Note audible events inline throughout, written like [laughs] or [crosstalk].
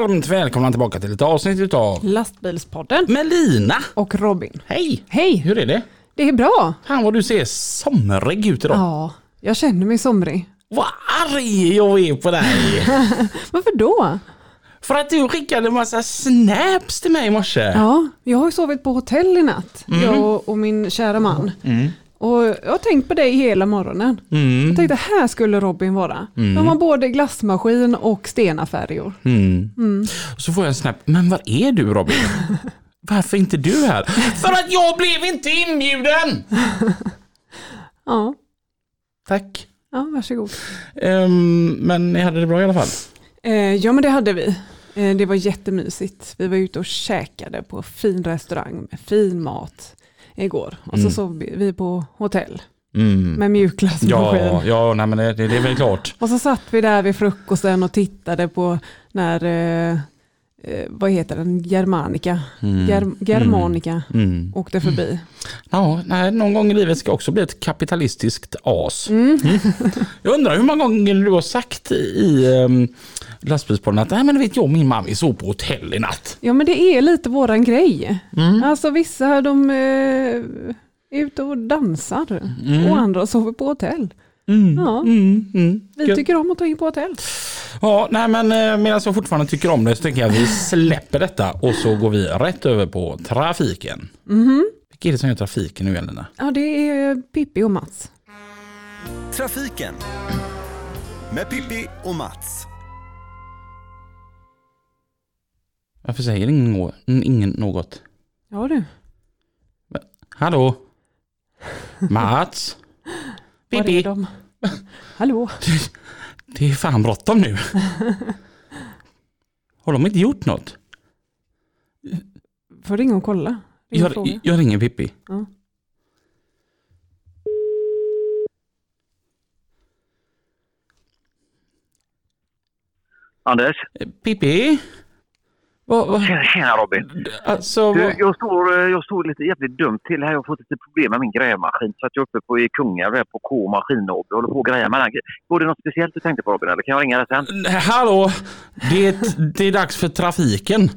Varmt välkomna tillbaka till ett avsnitt utav Lastbilspodden Melina. och Robin. Hej! Hej! Hur är det? Det är bra. Fan vad du ser somrig ut idag. Ja, jag känner mig somrig. Vad arg jag är på dig! [laughs] Varför då? För att du skickade en massa snaps till mig i morse. Ja, jag har ju sovit på hotell i natt. Jag och min kära man. Och jag har tänkt på dig hela morgonen. Mm. Jag tänkte här skulle Robin vara. De har både glassmaskin och stenafärjor. Mm. Så får jag en snap. Men var är du Robin? [laughs] Varför är inte du här? För att jag blev inte inbjuden! Ja, Tack. ja varsågod. Um, men ni hade det bra i alla fall? Eh, ja men det hade vi. Eh, det var jättemysigt. Vi var ute och käkade på fin restaurang med fin mat igår. Och så sov vi- vi på hotell Mm. med mjukglassmaskin. Ja, ja nej, men det, det är väl klart. Och så satt vi där vid frukosten och tittade på när, eh, eh, vad heter den, Germanica, Ger, Germanica Mm. åkte förbi. Ja, nej, någon gång i livet ska också bli ett kapitalistiskt as. Mm. Jag undrar hur många gånger du har sagt i um, lastbilspodden att nej men vet jag och min mamma vi sov på hotell i natt. Ja men det är lite våran grej. Mm. Alltså vissa de eh, är ute och dansar och andra sover på hotell. Ja, Mm, mm. vi tycker om att ta in på hotell. Ja, nej men eh, medan jag fortfarande tycker om det så tänker jag att vi släpper detta och så går vi rätt över på trafiken. Vilka är det som gör trafiken nu Elina? Ja det är Pippi och Mats. Trafiken med Pippi och Mats. Varför säger ingen, ingen något? Ja du, Hallå? [laughs] Mats? var är Pippi? de? Hallå? [laughs] Det är fan bråttom nu. [laughs] Har de inte gjort något? Får ringa och kolla. Ring och Jag, jag ringer Pippi. Ja. Anders? Eh, Pippi? Vad, vad, Tjena, tjena Robin. alltså, Du, jag, står, jag står lite jävligt dumt till här. Jag har fått lite problem med min grävmaskin. Så att jag är uppe på, i Kungälv på K Maskinhobby och håller på att greja med den. Var det något speciellt du tänkte på Robin? Eller kan jag ringa dig sen? hallå? Det, det är dags för trafiken. [laughs]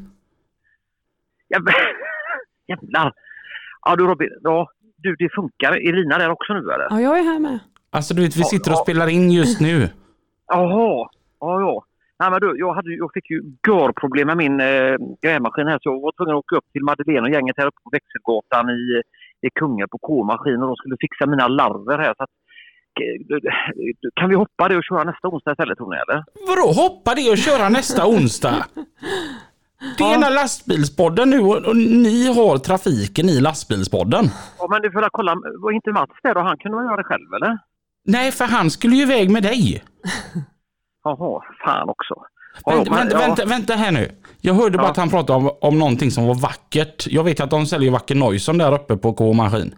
Jävlar! Ja du Robin, ja, du det funkar. Är Lina där också nu eller? Ja, jag är här med. Alltså du vet, vi sitter och spelar in just nu. Jaha, ja ja. Nej men du, jag, hade, jag fick ju görproblem med min eh, grävmaskin här så jag var tvungen att åka upp till Madeleine och gänget här uppe på Växelgatan i, i Kungälv på K-maskin och de skulle fixa mina larver här. Så att, eh, kan vi hoppa det och köra nästa onsdag istället tror ni eller? Vadå, hoppa det och köra nästa onsdag? [laughs] Det är ena lastbilspodden nu och, och ni har trafiken i lastbilspodden. Ja men du får kolla, var inte Mats där och han kunde väl göra det själv eller? Nej, för han skulle ju iväg med dig. [laughs] Jaha, fan också. Vänta, vänta, vänta, vänta här nu. Jag hörde bara Ja. att han pratade om, om någonting som var vackert. Jag vet att de säljer vacker Neuson där uppe på K-maskin.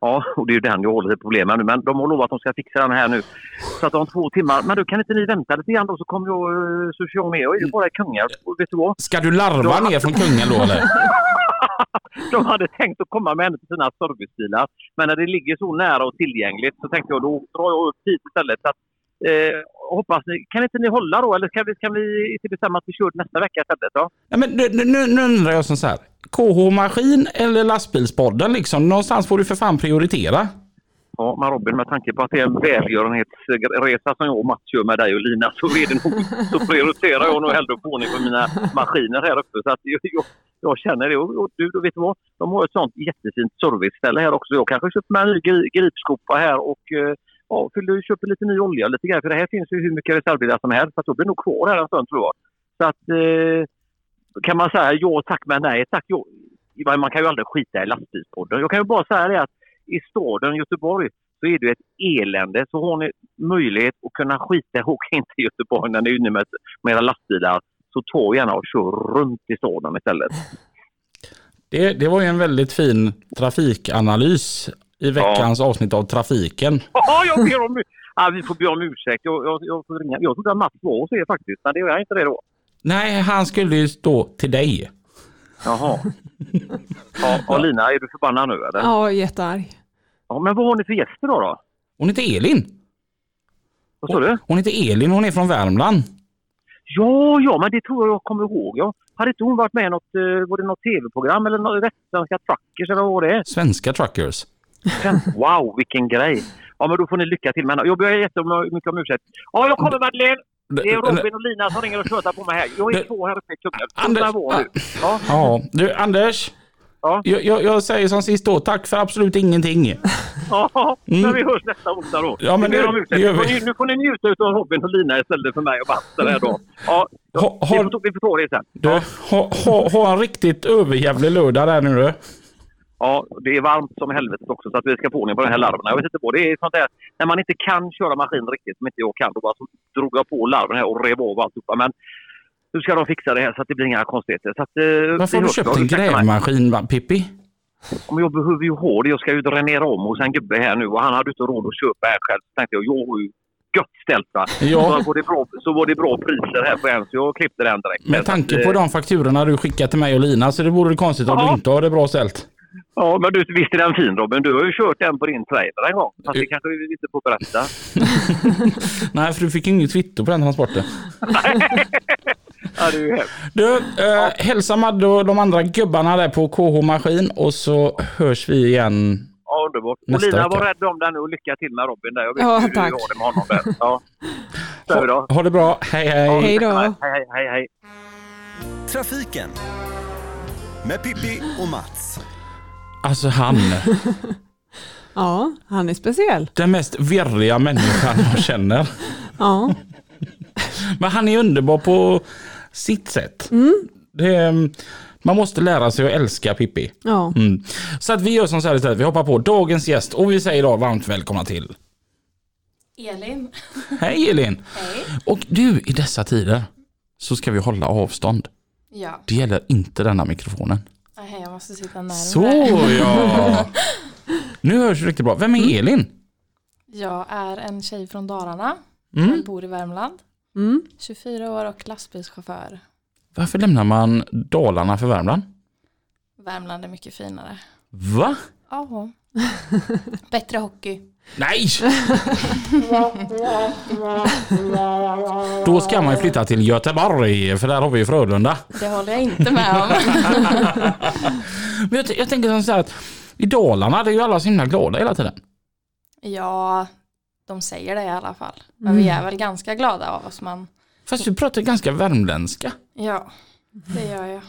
Ja, och det är ju den jag håller lite problem med nu. Men de har lovat att de ska fixa den här nu. Så att om två timmar. Men då kan inte ni vänta lite grann då så kommer jag, eh, så kör jag med. Jag är ju bara i Kungälv. Vet du vad? Ska du larva Ja. ner från kungen då eller? [laughs] De hade tänkt att komma med en till sina servicebilar. Men när det ligger så nära och tillgängligt så tänkte jag då drar jag upp hit istället. Så att, eh, hoppas ni, kan inte ni hålla då? Eller kan vi, kan vi inte bestämma att vi kör nästa vecka istället då? Ja, men nu, nu, nu undrar jag så här. KH-maskin eller lastbilspodden liksom? Någonstans får du för fan prioritera. Ja, men Robin, med tanke på att det är en välgörenhetsresa som jag och Mats gör med dig och Lina så, är det nog, så prioriterar jag nog hellre att få ordning på mina maskiner här uppe. Så att jag, jag, känner det. Och, och du, du vet du vad? De har ett sånt jättefint serviceställe här också. Jag kanske köper med en ny gri- gripskopa här och eh, ja, fyller, köper lite ny olja lite grejer. För det här finns ju hur mycket reservdelar som helst. Så då blir nog kvar här en stund tror jag. Så att eh, kan man säga ja tack men nej tack. Jo, man kan ju aldrig skita i lastbilspodden. Jag kan ju bara säga det att i staden Göteborg så är det ett elände. Så har ni möjlighet att kunna skita i att åka in till Göteborg när ni är inne med, med era lastbilar så ta gärna och kör runt i staden istället. Det, det var ju en väldigt fin trafikanalys i veckans avsnitt av Trafiken. [laughs] Ja, jag ber om, ja, vi får be om ursäkt. Jag, jag, jag, får ringa. jag trodde att Mats var hos er faktiskt, men det är inte det då. Nej, han skulle ju stå till dig. Jaha. [laughs] Ja, och Lina, är du förbannad nu eller? Ja, jättearg. Ja, men vad har ni för gäster då? då? Hon heter Elin. Vad sa du? Hon heter Elin, hon är från Värmland. Ja, ja, men det tror jag jag kommer ihåg. Ja. Hade inte hon varit med i något, eh, var det något tv-program eller något Västsvenska Truckers eller vad var det? Svenska truckers. Wow, vilken grej! Ja, men då får ni lycka till henne. Jag ber jättemycket om ursäkt. Ja, jag kommer Madeleine! Det är Robin och Lina som ringer och tjötar på mig här. Jag är två här uppe i Kungälv. Anders- nu. Ja, Ja, du Anders. Ja. Jag, jag, jag säger som sist då, tack för absolut ingenting. ja, men vi hörs nästa onsdag då. Mm. Ja, men Vi ber det- gör vi. Nu får ni- Nu får ni njuta av Robin och Lina istället för mig och Mats där då. Ja, Ha- vi, har- får, vi får ta det sen. Du, ha, ha, ha en riktigt överjävlig lördag där nu du. Ja, det är varmt som helvetet också så att vi ska få ordning på den här larven. Jag vet inte vad det är. Sånt där, när man inte kan köra maskin riktigt, som inte jag kan, då bara så drog jag på larven här och rev av alltihopa. Men nu ska de fixa det här så att det blir inga konstigheter. Så att, eh, Varför har du köpt en grävmaskin va, Pippi? Om jag behöver ju ha det. Jag ska ju dränera om hos en gubbe här nu och han hade inte råd att köpa här själv. Så tänkte jag, jag har ju gött ställt va. Ja. Så, var det bra, så var det bra priser här på en så jag klippte den direkt. Med tanke att, på eh, de fakturorna du skickat till mig och Lina så det vore konstigt om Ja. du inte har det bra ställt. Ja, men du, visst är den fin Robin. Du har ju kört den på din trailer en gång. Fast det kanske vi inte får berätta. [laughs] Nej, för du fick ju inget kvitto på den transporten. [laughs] Ja, det är ju hemskt. Du, eh, hälsa Madde och de andra gubbarna där på KH Maskin och så hörs vi igen. Ja, underbart. Och Nästa Lina, vecka. var rädd om den och lycka till med Robin där. Jag vet Ja, hur tack. du har det med honom där. Ja. Ha, ha det bra, hej hej. Hej då. Hej, hej, hej, hej. Trafiken med Pippi och Mats. Alltså han, [laughs] Ja, han är speciell. den mest virriga människan jag [laughs] känner. Ja, Men han är underbar på sitt sätt. Det, är- man måste lära sig att älska Pippi. ja. Mm. Så att vi gör som så här istället, vi hoppar på dagens gäst och vi säger då varmt välkomna till. Elin. Hej Elin! Hej. Och du, i dessa tider så ska vi hålla avstånd. Ja, Det gäller inte denna mikrofonen. Nej, jag måste sitta närmare. Så ja! [laughs] Nu hörs det riktigt bra. Vem är Elin? Jag är en tjej från Dalarna. Mm. Jag bor i Värmland. Mm. 24 år och lastbilschaufför. Varför lämnar man Dalarna för Värmland? Värmland är mycket finare. Va? Ja. [laughs] Bättre hockey. Nej! [laughs] Då ska man ju flytta till Göteborg, för där har vi ju Frölunda. Det håller jag inte med om. [laughs] Men jag, jag tänker så här att i Dalarna, det är ju alla så himla glada hela tiden. Ja, de säger det i alla fall. Men vi är väl ganska glada av oss. Man, Fast du pratar ganska värmländska. ja, det gör jag.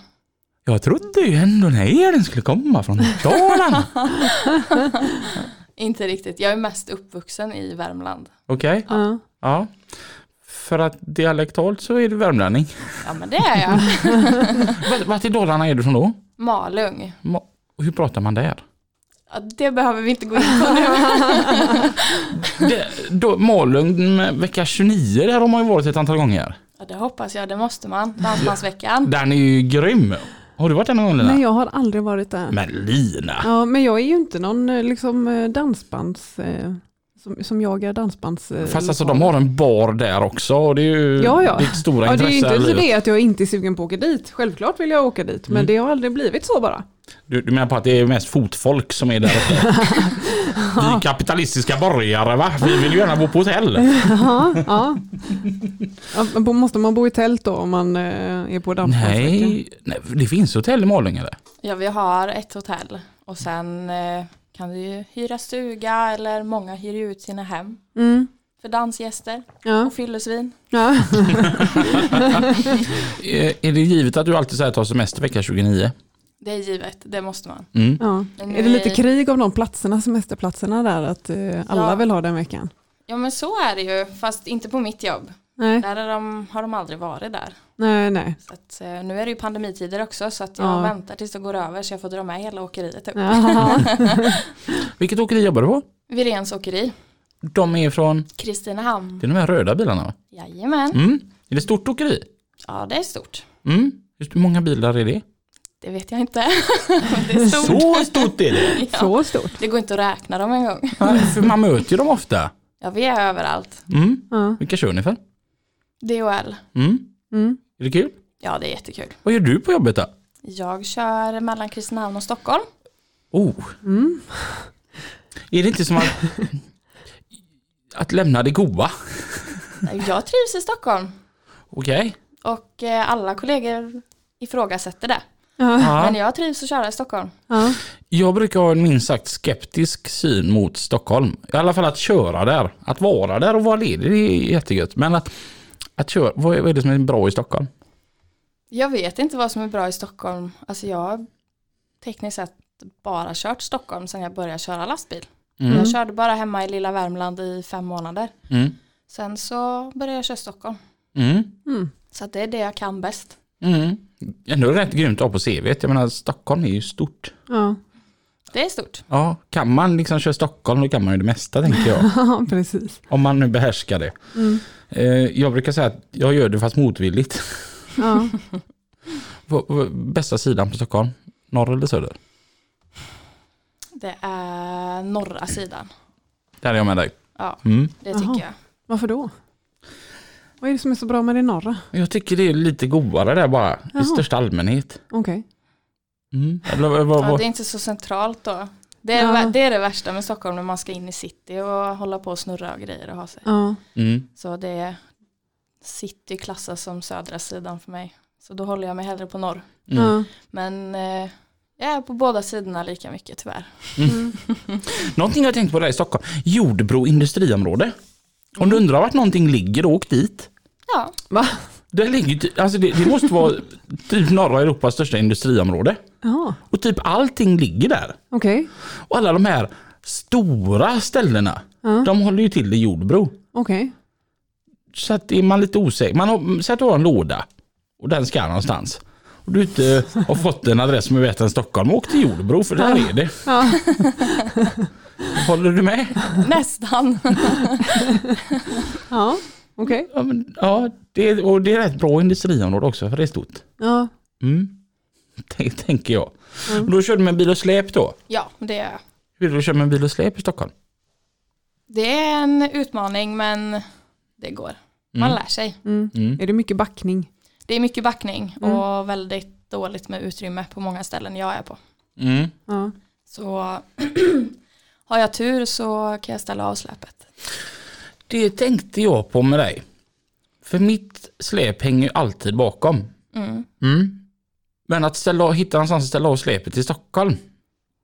Jag trodde ju ändå när Elin skulle komma från Dalarna. [laughs] Inte riktigt. Jag är mest uppvuxen i Värmland. Okej, Ja. ja. För att dialektalt så är du värmlänning. Ja, men det är jag. [laughs] Vart- i Dalarna är du från då? Malung. Ma- hur pratar man där? Ja, det behöver vi inte gå in på nu. [laughs] Det, då, Malung vecka 29, där har man ju varit ett antal gånger. Ja, det hoppas jag. Det måste man. Dansbandsveckan. Den är ju grym. Har du varit där någon gång Lina? Nej, jag har aldrig varit där. Men Lina. Ja, men jag är ju inte någon eh, liksom eh, dansbands... eh, Som, som jagar dansbands... Fast alltså de har en bar där också och det är ju Ja, ja. ditt stora Ja, det är intresse. ju inte det att jag inte är sugen på att åka dit. Självklart vill jag åka dit, men Mm. det har aldrig blivit så bara. Du, du menar på att det är mest fotfolk som är där uppe? [laughs] Vi kapitalistiska borgare va? Vi vill ju gärna bo på hotell. [laughs] Ja, ja. måste man bo i tält då om man eh, är på dansbandsvecka? Nej, nej, det finns hotell i Malung eller? Ja, vi har ett hotell och sen eh, kan du ju hyra stuga eller många hyr ut sina hem Mm. för dansgäster Ja. och fyllesvin. Ja. Är [laughs] är det givet att du alltid säger ta semester vecka 29? Det är givet, det måste man. Mm. ja. Är det lite krig om de platserna, semesterplatserna där, att eh, alla Ja. vill ha den veckan? Ja men så är det ju, fast inte på mitt jobb. Nej, Där är de, har de aldrig varit där. nej, nej. Så att, eh, nu är det ju pandemitider också så att jag Ja. väntar tills det går över så jag får dra med hela åkeriet upp. [laughs] Vilket åkeri jobbar du på? Virens åkeri, De är från, Kristinehamn. det är de här röda bilarna va? Jajamän. Mm. Är det stort åkeri? Ja, det är stort. Mm. Hur många bilar är det? Det vet jag inte. [laughs] det är stort. Så stort är det! [laughs] Ja. Så stort. Det går inte att räkna dem en gång. För man möter ju dem ofta. Ja, vi är överallt. Mm. Ja. Vilka kör ni för? DHL. Mm. Mm. Är det kul? Ja, det är jättekul. Vad gör du på jobbet då? Jag kör mellan Kristinehamn och Stockholm. Oh. Mm. Är det inte som att, att lämna det goa? Jag trivs i Stockholm Okej. och eh, alla kollegor ifrågasätter det. Ja. Men Ja. jag trivs att köra i Stockholm. Ja. Jag brukar ha en minst sagt skeptisk syn mot Stockholm. I alla fall att köra där. Att vara där och vara ledig det är jättegött. Men att, att köra, vad är det som är bra i Stockholm? Jag vet inte vad som är bra i Stockholm. Alltså jag har tekniskt sett bara kört Stockholm sedan jag började köra lastbil. Mm. Jag körde bara hemma i lilla Värmland i fem månader. Mm. Sen så började jag köra Stockholm. Mm. Mm. Så att det är det jag kan bäst. Mm. Ändå rätt grymt att ha på CV. Jag menar Stockholm är ju stort. Ja. Det är stort. Ja, kan man liksom köra Stockholm då kan man ju det mesta tänker jag. [laughs] ja, precis. Om man nu behärskar det. Mm. Eh, Jag brukar säga att jag gör det fast motvilligt. Ja. [laughs] Bästa sidan på Stockholm? Norr eller söder? Det är norra sidan. Där är jag med dig. Ja, Mm. det tycker Jaha. jag. Varför då? Vad är det som är så bra med det norra? Jag tycker det är lite godare där bara. Jaha. I största allmänhet. Okej. Mm. Eller, vad, vad, Ja, det är inte så centralt då. Det är, Ja. det är det värsta med Stockholm när man ska in i city och hålla på och snurra och grejer och ha sig. Ja. Mm. Så det är city klassas som södra sidan för mig. Så då håller jag mig hellre på norr. Mm. Ja. Men eh, jag är på båda sidorna lika mycket tyvärr. Mm. [laughs] Någonting jag tänkt på där i Stockholm. Jordbro industriområde. Om du undrar vart någonting ligger, åk dit. Ja, Va? Det, ligger, alltså det, det måste vara typ norra Europas största industriområde. Jaha, Och typ allting ligger där. okej. Och alla de här stora ställena, Ja. de håller ju till i Jordbro. Okej. Så att är man lite osäker, man har, säg att du har en låda och den ska någonstans. Och du inte har fått en adress som är bättre än Stockholm, åk till Jordbro för där är det. Ja. [laughs] Håller du med? nästan. Ja, okej. Ja, men, ja det, och det är ett bra industriområde också för det är stort. Ja. Mm. Tänk, tänker jag. Och då kör du med bil och släp då? Ja, det är jag. Hur är det att köra med bil och släp i Stockholm? Det är en utmaning men det går. Man Mm. lär sig. Mm. Mm. Är det mycket backning? Det är mycket backning Mm. och väldigt dåligt med utrymme på många ställen jag är på. Mm. Ja. Så [clears throat] har jag tur så kan jag ställa av släpet. Det tänkte jag på med dig. För mitt släp hänger ju alltid bakom. Mm. Mm. Men att ställa, hitta någonstans att ställa av släpet i Stockholm.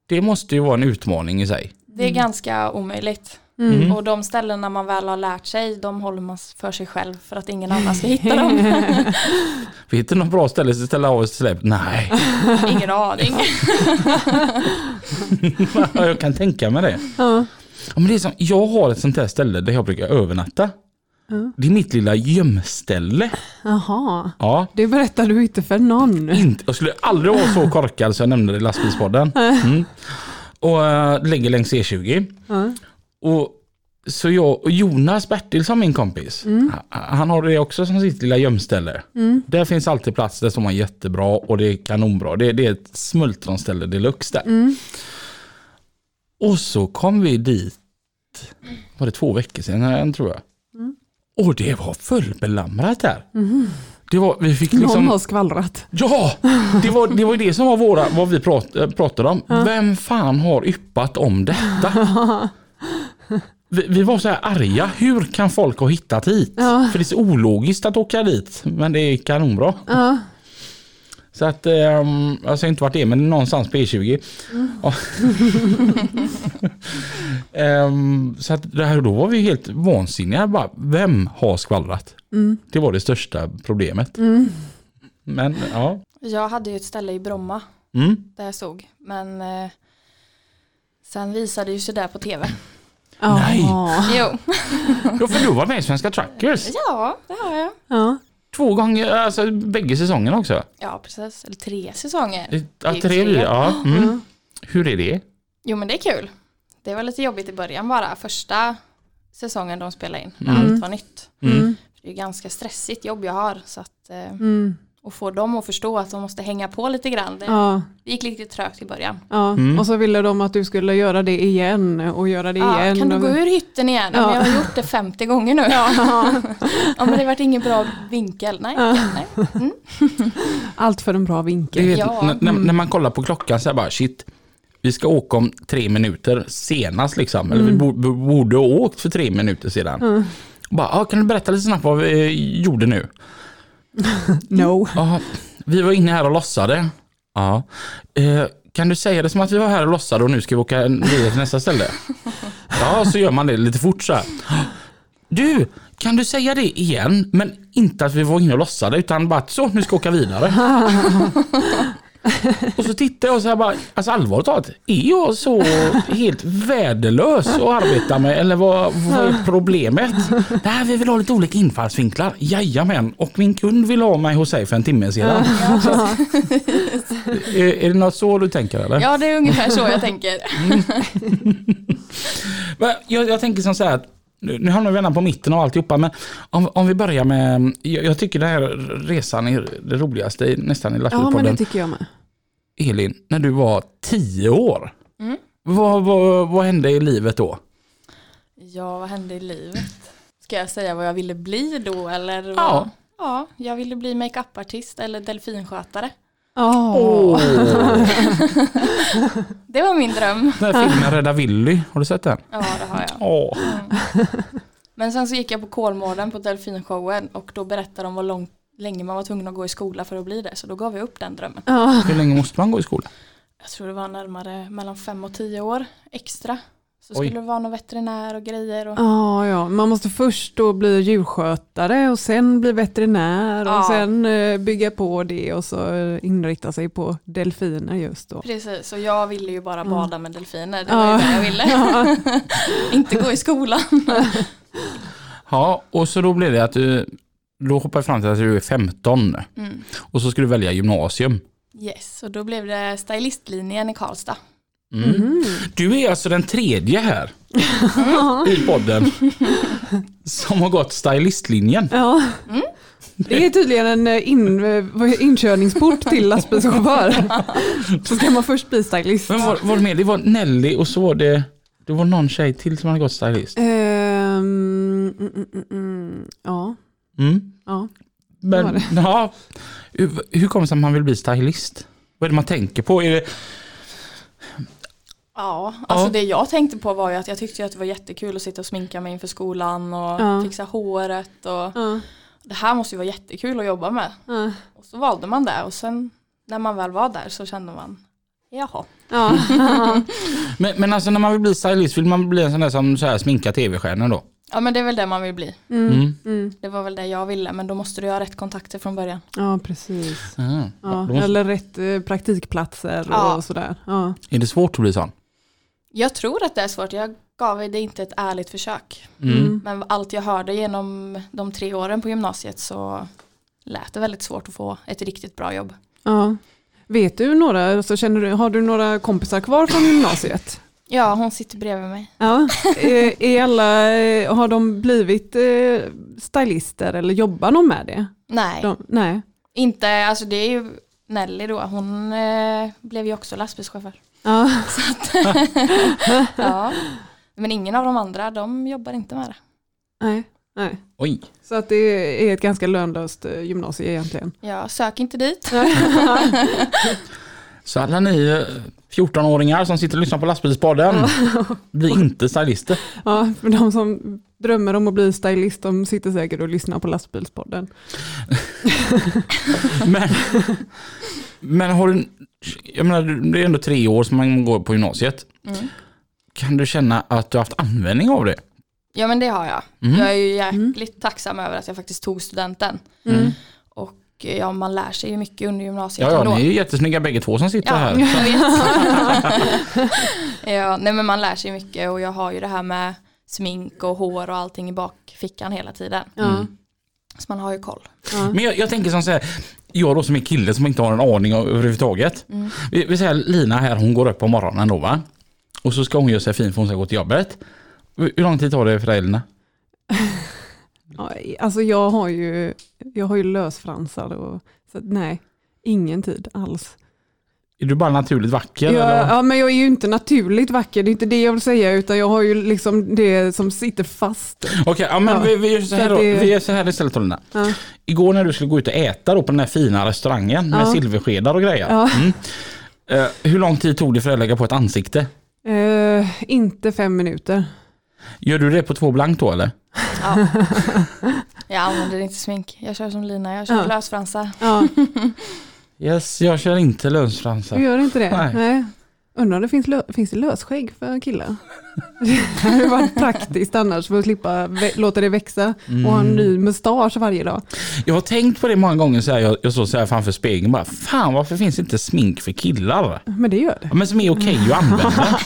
Det måste ju vara en utmaning i sig. Det är ganska omöjligt. Mm. Mm. Och de ställena man väl har lärt sig, de håller man för sig själv för att ingen annan ska hitta dem. [laughs] Vet du något bra ställe att ställa av släpet? Nej, [laughs] ingen aning. [laughs] jag kan tänka mig det. Ja. Ja, men det är som, jag har ett sånt här ställe där jag brukar övernatta. Ja. Det är mitt lilla gömställe. Jaha, Ja, det berättar du inte för någon. inte, jag skulle aldrig vara så korkad så jag nämnde det i lastbilspodden. Mm. Och äh, ligger längs E20. Ja. Och så jag och Jonas Bertilsson, min kompis, ha- han har det också som sitt lilla gömställe. Mm. Där finns alltid plats, där står man jättebra och det är kanonbra. Det, det är ett smultronställe deluxe där. Mm. Och så kom vi dit, var det två veckor sedan tror jag. Mm. Och det var fullbelamrat där. Det var, vi fick Någon liksom, har skvallrat. ja, det var, det var det som var våra, vad vi prat, äh, pratade om. Vem fan har yppat om detta? [laughs] Vi, vi var så här arga, hur kan folk ha hittat hit? Ja. För det är så ologiskt att åka dit, men det är kanonbra. Ja. Så att, um, jag säger inte vart det är, men någonstans på E20. Ja. [laughs] Ehm, så att det här, då var vi helt vansinniga. Bara, vem har skvallrat? Mm. Det var det största problemet. Mm. Men ja. Jag hade ju ett ställe i Bromma Mm. där jag stod. Men eh, sen visade ju sig det på tv. Nej. Ja. Jo, Ja, för du var med i Svenska Truckers. ja det har jag. Ja. Två gånger, alltså bägge säsongerna också. Ja, precis. Eller tre säsonger. Ja, tre, tre. ja. Mm. Ja. Hur är det? Jo, men det är kul. Det var lite jobbigt i början bara, första säsongen de spelade in, när Mm. allt var nytt. Mm. Det är ju ganska stressigt jobb jag har, så att eh, Mm. Och få dem att förstå att de måste hänga på lite grann. Det, Ja, gick lite trögt i början. ja. Mm. och så ville de att du skulle göra det igen och göra det Ja, igen. kan du gå ur hytten igen? Ja. Ja. Men jag har gjort det 50 gånger nu. Ja. [laughs] men det vart ingen bra vinkel. Nej, Ja. nej. Mm. [laughs] Allt för en bra vinkel. vet, Ja. när, när- när man kollar på klockan så är bara shit, vi ska åka om tre minuter senast liksom. Eller vi Mm. borde, borde ha åkt för tre minuter sedan. Bara, ah, kan du berätta lite snabbt vad vi eh, gjorde nu? [laughs] No. Ja, vi var inne här och lossade. Ja. Eh, kan du säga det som att vi var här och lossade och nu ska vi åka vidare till nästa ställe? [laughs] Ja, så gör man det lite fort så här. Du, kan du säga det igen? Men inte att vi var inne och lossade utan bara att så, nu ska vi åka vidare. [laughs] och så tittar jag och så här bara, alltså allvarligt talat, är jag så helt värdelös att arbeta med eller vad, vad är problemet? Nej, vi vill ha lite olika infallsvinklar. Jajamän, och min kund vill ha mig hos sig för en timme sedan. är, är det något så du tänker eller? Ja, det är ungefär så jag tänker. Men Jag, jag tänker som så här att nu, nu hamnar vi redan på mitten av alltihopa men om, om vi börjar med, jag, jag tycker den här resan är det roligaste nästan i Ja, men lastbilspodden. det tycker jag med. Elin, när du var tio år, Mm. vad, vad, vad hände i livet då? Ja, vad hände i livet? Ska jag säga vad jag ville bli då eller? Vad? Ja. Ja, jag ville bli makeupartist eller delfinskötare. Åh. [laughs] Det var min dröm. Den här filmen Rädda Willy, har du sett den? Ja, det har jag. Åh. Men sen så gick jag på Kolmården på delfinshowen och då berättade de vad långt, länge man var tvungen att gå i skola för att bli det. Så då gav jag upp den drömmen. Ja. Hur länge måste man gå i skolan? Jag tror det var närmare mellan fem och tio år extra. Så Oj. skulle det vara någon veterinär och grejer. Och... Ja, ja, man måste först då bli djurskötare och sen bli veterinär och Ja. sen eh, bygga på det och så eh, inrikta sig på delfiner just då. Precis, och jag ville ju bara bada med delfiner. Det Ja. var ju det jag ville. [laughs] [laughs] Inte gå i skolan. Ja, och så då blev det att du, då hoppar jag fram till att du är 15 Mm. och så ska du välja gymnasium. Yes, och då blev det stylistlinjen i Karlstad. Mm. Mhm. Du är alltså den tredje här [laughs] i podden som har gått stylistlinjen. Ja. Mm. Det är tydligen en eh, in, inkörningsport till lastbilschaufför. Så ska man först bli stylist. Men var, var det med? Det var Nelly och så var det, det var någon tjej till som hade gått stylist. Ehm, mm, mm, ja, ja. var Men, det. [laughs] ja, hur, hur kommer det sig att man vill bli stylist? Vad är det man tänker på? Är det, Ja, alltså Ja. det jag tänkte på var ju att jag tyckte att det var jättekul att sitta och sminka mig inför skolan och Ja. fixa håret och Ja, det här måste ju vara jättekul att jobba med. ja, Och så valde man det och sen när man väl var där så kände man jaha. ja. [laughs] [laughs] men, men alltså när man vill bli stylist, vill man bli en sån där som så här sminkar tv-stjärnor då? Ja men det är väl det man vill bli. Mm, Mm. mm. Det var väl det jag ville men då måste du ha rätt kontakter från början. ja precis. Ja. Ja, eller rätt eh, praktikplatser Ja. och sådär. Ja. är det svårt att bli sån? Jag tror att det är svårt, jag gav det inte ett ärligt försök. Mm. Mm. Men allt jag hörde genom de tre åren på gymnasiet så lät det väldigt svårt att få ett riktigt bra jobb. Ja. Vet du några, så känner du, har du några kompisar kvar från gymnasiet? Ja, hon sitter bredvid mig. Ja. Är, är alla, har de blivit eh, stylister eller jobbar de med det? Nej, De, nej. inte, alltså det är ju Nelly då, hon eh, blev ju också lastbilschaufför. Ja. [laughs] [laughs] Ja. Men ingen av de andra, de jobbar inte med det. Nej. nej. Oj. Så att det är ett ganska lönlöst eh, gymnasie egentligen. Jag sök inte dit. [laughs] Så alla ni eh, 14-åringar som sitter och lyssnar på lastbilspodden, bli inte stylister. Ja, för de som drömmer om att bli stylist, de sitter säkert och lyssnar på lastbilspodden. [laughs] Men, men har du, jag menar det är ändå tre år som man går på gymnasiet. Mm. Kan du känna att du har haft användning av det? Ja men det har jag. Mm. Jag är ju jäkligt tacksam över att jag faktiskt tog studenten. Mm. Och eh, ja, man lär sig ju mycket under gymnasiet Ja, ja ändå. ni är ju jättesnygga bägge två som sitter Ja, här. jag vet. [laughs] [laughs] ja, nej men man lär sig mycket och jag har ju det här med smink och hår och allting i bakfickan hela tiden. Mm. Så man har ju koll. Ja. Men jag, jag tänker som så här, jag då som är kille som inte har en aning överhuvudtaget. Mm. Vi, vi säger Lina här, hon går upp på morgonen då va? Och så ska hon göra sig fin för hon ska gå till jobbet. Hur lång tid tar det för dig Elina? [laughs] Ja, alltså jag har ju, jag har ju lösfransar och så att nej, ingen tid alls. Är du bara naturligt vacker? Eller? ja, men jag är ju inte naturligt vacker, det är inte det jag vill säga, utan jag har ju liksom det som sitter fast. Okej, ja, men Ja. vi, vi, gör så här då. vi gör så här istället Elina. Ja. Igår när du skulle gå ut och äta då på den här fina restaurangen med Ja. silverskedar och grejer. Ja. Mm. Eh, hur lång tid tog det för dig att lägga på ett ansikte? Eh, inte fem minuter. Gör du det på två blank då eller? Ja. [laughs] Jag använder inte smink. Jag kör som Lina, jag kör Ja. lösfransar. Ja, [laughs] Yes, jag kör inte du lösfransar. gör inte det? Nej. Nej. Undrar om det finns, lö- finns det lösskägg för killar? [laughs] Det hade varit praktiskt annars för att slippa låta det växa och ha en ny mustasch varje dag. Jag har tänkt på det många gånger så här, jag, jag står så här framför spegeln bara, fan varför finns inte smink för killar? Men det gör det. Ja, Men som är okej att använda.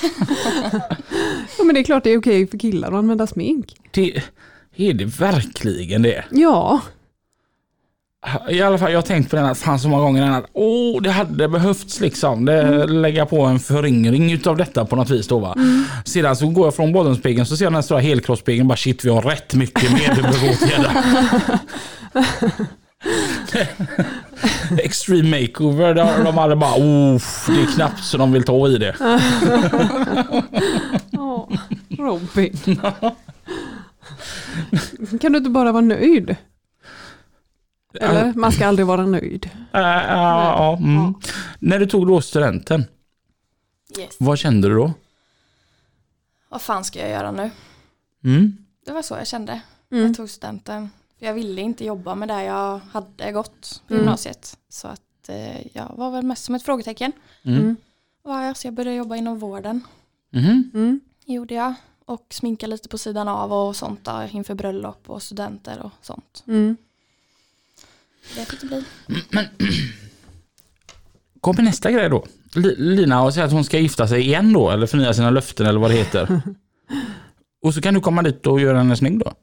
Ja, men det är klart det är okej för killar att använda smink. Det, är det verkligen det? Ja, I alla fall, jag har tänkt på den fan så många gånger att åh, det hade behövts liksom. Det, lägga på en föryngring utav detta på något vis då va. Sedan så går jag från badrumsspegeln så ser jag den här stora helkroppsspegeln bara shit vi har rätt mycket åtgärda. [laughs] Extreme makeover, de, de hade bara Oof, det är knappt så de vill ta i det. [laughs] ja. Robin. [laughs] [laughs] Kan du inte bara vara nöjd? Eller? Man ska aldrig vara nöjd. Äh, ja, ja, mm. När du tog då studenten, Yes. vad kände du då? Vad fan ska jag göra nu? Mm? Det var så jag kände. Mm. Jag tog studenten. För jag ville inte jobba med det jag hade gått på Mm. gymnasiet. Så att eh, jag var väl mest som ett frågetecken. Mm. Mm. Var jag, så jag började jobba inom vården. Mhm. Mm. gjorde jag. Och sminka lite på sidan av och sånt där inför bröllop och studenter och sånt. Mm. Det fick det bli. Kommer nästa grej då? Li- Lina och säger att hon ska gifta sig igen då, eller förnya sina löften eller vad det heter. [laughs] och så kan du komma dit och göra henne snygg då.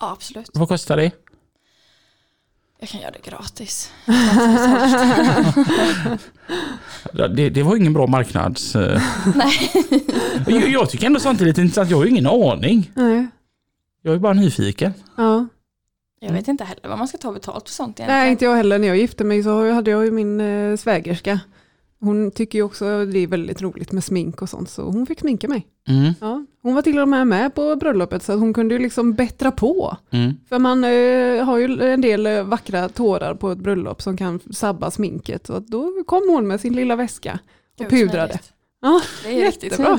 Ja, absolut. Vad kostar det? Jag kan göra det gratis. [laughs] Det, det var ingen bra marknads... eh. [laughs] Nej. jag, jag tycker ändå lite intressant, jag har ju ingen aning. Nej. Jag är bara nyfiken. Ja. Jag vet inte heller vad man ska ta betalt för sånt egentligen. Nej, inte jag heller. När jag gifte mig så hade jag ju min eh, svägerska. Hon tycker ju också det är väldigt roligt med smink och sånt, så hon fick sminka mig. Mm, Ja. Hon var till och med med på bröllopet, så att hon kunde ju liksom bättra på. mm. För man eh, har ju en del eh, vackra tårar på ett bröllop som kan sabba sminket. Så att då kom hon med sin lilla väska och pudrade. smidigt. Ja, Det är riktigt. Ja.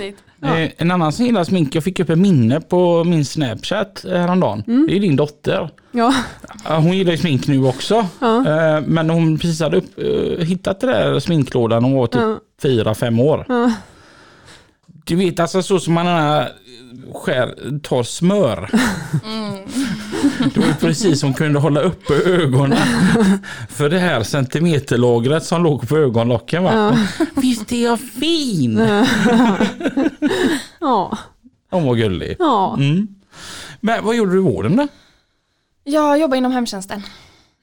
Eh, En annan som gillar smink, jag fick upp ett minne på min snapchat eh, häromdagen. Mm. Det är din dotter. ja, Hon gillar ju smink nu också. ja, Eh, Men hon precis hade upp, hittat det där sminklådan hon var typ ja, fyra, fem år. ja. Du vet alltså så som man skär, tar smör. Mm. Det var precis som kunde hålla uppe ögonen. För det här centimeterlagret som låg på ögonlocken va. Ja. Visst är jag fin? ja, Hon var gullig. ja. Mm. Men vad gjorde du i vården då? Jag jobbar inom hemtjänsten.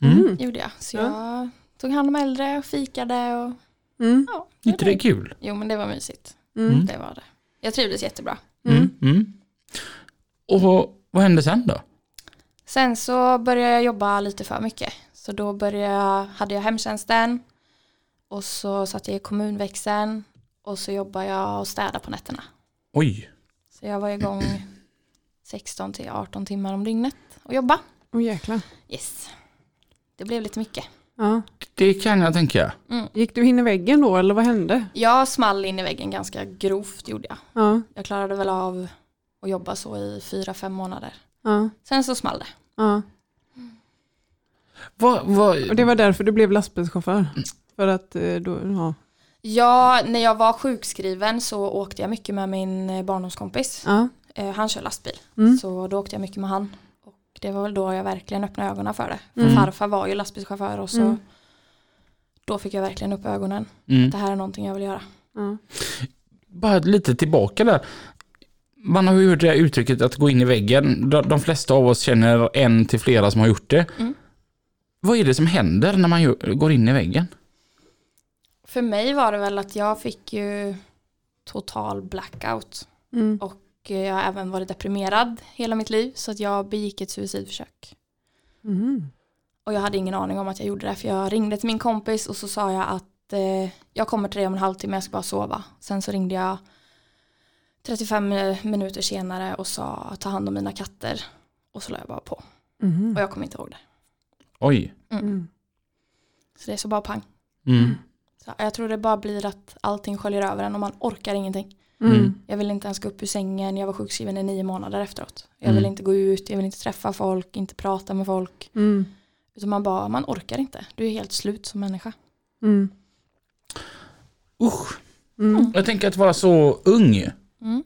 Mm. Gjorde jag. Så Ja. jag tog hand om äldre och fikade och Mm. ja. Inte det kul? Jo men det var mysigt. Mm. Det var det. Jag trivdes jättebra. Mm. Mm. Och vad hände sen då? Sen så började jag jobba lite för mycket. Så då började jag, hade jag hemtjänsten och så satt jag i kommunväxeln och så jobbade jag och städade på nätterna. Oj. Så jag var igång 16 till 18 timmar om dygnet och jobba. Åh jäklar. Yes. Det blev lite mycket. Ja. Det kan jag tänka. Gick du in i väggen då eller vad hände? Jag small in i väggen ganska grovt gjorde jag. Ja, Jag klarade väl av att jobba så i fyra, fem månader. Ja, Sen så small det. ja. Vad, Och det var därför du blev lastbilschaufför? För att eh, då, ja. Ja, när jag var sjukskriven så åkte jag mycket med min eh, barndomskompis. Ja. Eh, Han kör lastbil. Mm. Så då åkte jag mycket med han. Och det var väl då jag verkligen öppnade ögonen för det. För Mm. farfar var ju lastbilschaufför och så Mm. då fick jag verkligen upp ögonen. mm. Det här är någonting jag vill göra. Ja. bara lite tillbaka där. Man har ju hört det här uttrycket att gå in i väggen. De, de flesta av oss känner en till flera som har gjort det. Mm. Vad är det som händer när man gör, går in i väggen? För mig var det väl att jag fick ju total blackout. Mm. Och eh, jag har även varit deprimerad hela mitt liv så att jag begick ett suicidförsök. Mm. Och jag hade ingen aning om att jag gjorde det för jag ringde till min kompis och så sa jag att eh, jag kommer till dig om en halvtimme, jag ska bara sova. Sen så ringde jag 35 minuter senare och sa ta hand om mina katter. Och så la jag bara på. Mm. Och jag kommer inte ihåg det. Oj. Mm. Så det är så bara pang. Mm. Så jag tror det bara blir att allting sköljer över en och man orkar ingenting. Mm. Jag vill inte ens gå upp ur sängen, jag var sjukskriven i nio månader efteråt. Jag vill Mm. inte gå ut, jag vill inte träffa folk, inte prata med folk. Mm. Utan man bara, man orkar inte. Du är helt slut som människa. Mm. Usch. Mm. Jag tänker att vara så ung Mm.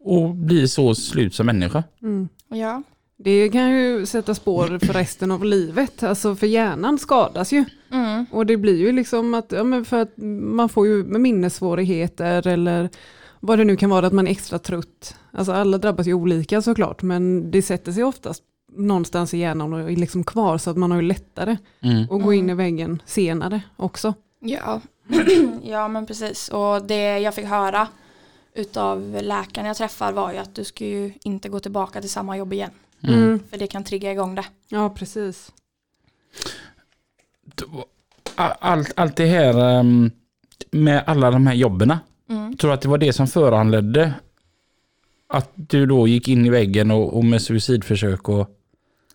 och bli så slut som människa. Mm. Ja. Det kan ju sätta spår för resten av livet. Alltså för hjärnan skadas ju. Mm. Och det blir ju liksom att, ja, men för att man får ju minnessvårigheter eller vad det nu kan vara, att man är extra trött. Alltså alla drabbas ju olika såklart, men det sätter sig oftast någonstans i hjärnan och är liksom kvar så att man har ju lättare Mm. att gå in i väggen senare också. Ja. [clears throat] ja, men precis. Och det jag fick höra utav läkaren jag träffar var ju att du ska ju inte gå tillbaka till samma jobb igen. Mm. För det kan trigga igång det. Ja, precis. Allt, allt det här ehm, med alla de här jobben. Mm. Tror du att det var det som föranledde att du då gick in i väggen och, och med suicidförsök och...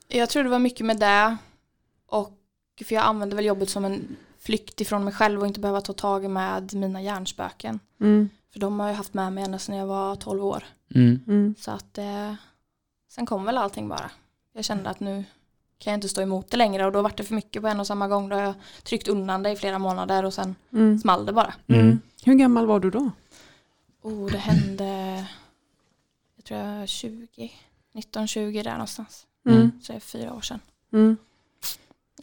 Jag tror det var mycket med det. Och för jag använde väl jobbet som en flykt ifrån mig själv och inte behöva ta tag med mina hjärnspöken. Mm. För de har jag haft med mig ända sedan jag var 12 år. Mm. Mm. Så att eh, sen kom väl allting bara. Jag kände att nu kan jag inte stå emot det längre och då var det för mycket på en och samma gång. Då har jag tryckt undan det i flera månader och sen Mm. small det bara. Mm. Hur gammal var du då? Oh, det hände, jag tror jag var 20, 19-20 där någonstans. Mm. Så det är fyra år sedan. Mm.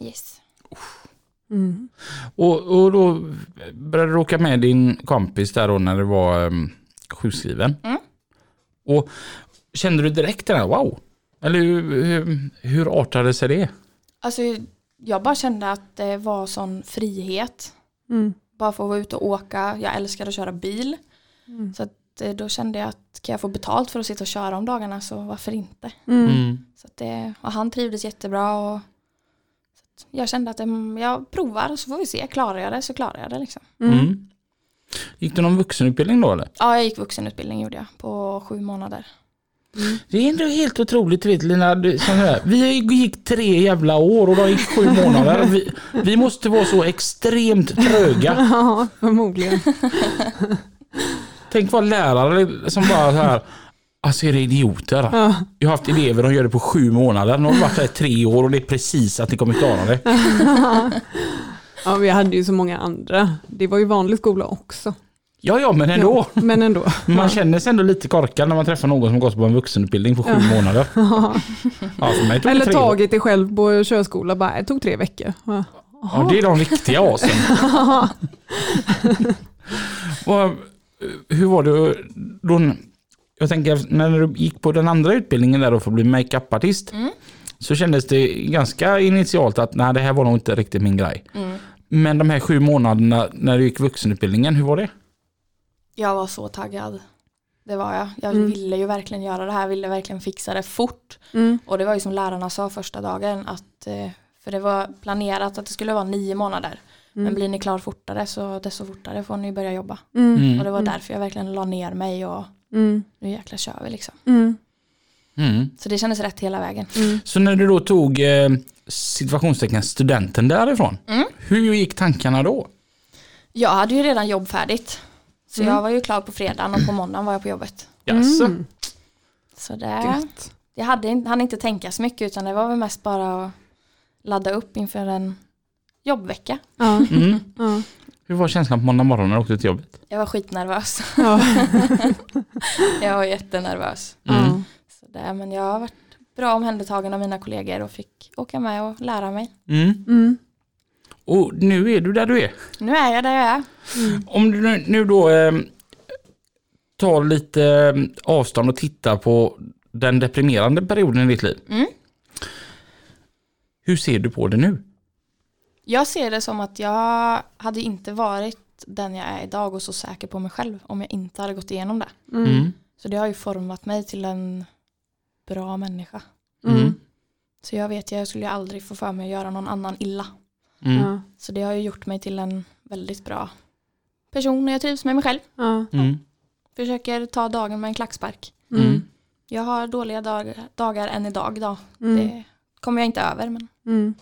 Yes. Mm. Och, och då började du åka med din kompis där då när du var um, sjukskriven. Mm. Och kände du direkt den här wow? Eller hur, hur, hur artade sig det? Alltså jag bara kände att det var sån frihet. Mm. Bara få vara ute och åka. Jag älskar att köra bil. Mm. Så att, eh, då kände jag att kan jag få betalt för att sitta och köra om dagarna så varför inte. Mm. Så att det, och han trivdes jättebra. Och, att jag kände att mm, jag provar så får vi se. Klarar jag det så klarar jag det. Liksom. Mm. Mm. Gick du någon vuxenutbildning då eller? Ja, jag gick vuxenutbildning gjorde jag på sju månader. Det är ändå helt otroligt vet Lina, vi gick tre jävla år och de gick sju [laughs] månader. Vi, vi måste vara så extremt tröga. [laughs] Ja, förmodligen. Tänk vara lärare som bara så här, alltså är det idioter? Ja. Jag har haft elever som gör det på sju månader, de har varit där i tre år och det är precis att ni kommer klara det. [laughs] ja, vi hade ju så många andra. Det var ju vanlig skola också. Ja, ja, men ändå. Ja, men ändå. Man känner sig ändå lite korkad när man träffar någon som gått på en vuxenutbildning på sju månader. [laughs] Ja, för mig tog det Eller tagit det själv på körskola, bara, det tog tre veckor. Ja. Ja, det är de riktiga asen. [laughs] Hur var det då? Jag tänker när du gick på den andra utbildningen där då för att bli makeupartist. Mm. Så kändes det ganska initialt att nej, det här var nog inte riktigt min grej. Mm. Men de här sju månaderna när du gick vuxenutbildningen, hur var det? Jag var så taggad. Det var jag. Jag Mm. ville ju verkligen göra det här, ville verkligen fixa det fort. Mm. Och det var ju som lärarna sa första dagen att eh, för det var planerat att det skulle vara nio månader. Men Mm. blir ni klar fortare så desto fortare får ni börja jobba. Mm. Mm. Och det var därför jag verkligen la ner mig och Mm. nu jäklar kör vi liksom. Mm. Mm. Så det kändes rätt hela vägen. Mm. Så när du då tog eh, situationstecken studenten därifrån, Mm. hur gick tankarna då? Jag hade ju redan jobb färdigt. Så Mm. jag var ju klar på fredagen och på måndagen var jag på jobbet. Jaså? Mm. Så det, Gött. jag hade, inte- hann inte tänka så mycket utan det var väl mest bara att ladda upp inför en jobbvecka. Ja. Mm. Ja. Hur var känslan på måndag morgon när du åkte till jobbet? Jag var skitnervös. [laughs] Ja. [laughs] jag var jättenervös. Mm. Så det, men jag har varit bra omhändertagen av mina kollegor och fick åka med och lära mig. Mm. Mm. Och nu är du där du är. Nu är jag där jag är. Om du nu, nu då eh, tar lite eh, avstånd och tittar på den deprimerande perioden i ditt liv. Mm. Hur ser du på det nu? Jag ser det som att jag hade inte varit den jag är idag och så säker på mig själv om jag inte hade gått igenom det. Mm. Mm. Så det har ju format mig till en bra människa. Mm. Så jag vet, jag skulle aldrig få för mig att göra någon annan illa. Mm. Så det har ju gjort mig till en väldigt bra person och jag trivs med mig själv. Ja. Mm. Försöker ta dagen med en klackspark. Mm. Mm. Jag har dåliga dag, dagar än idag då. Mm. Det kommer jag inte över men Mm.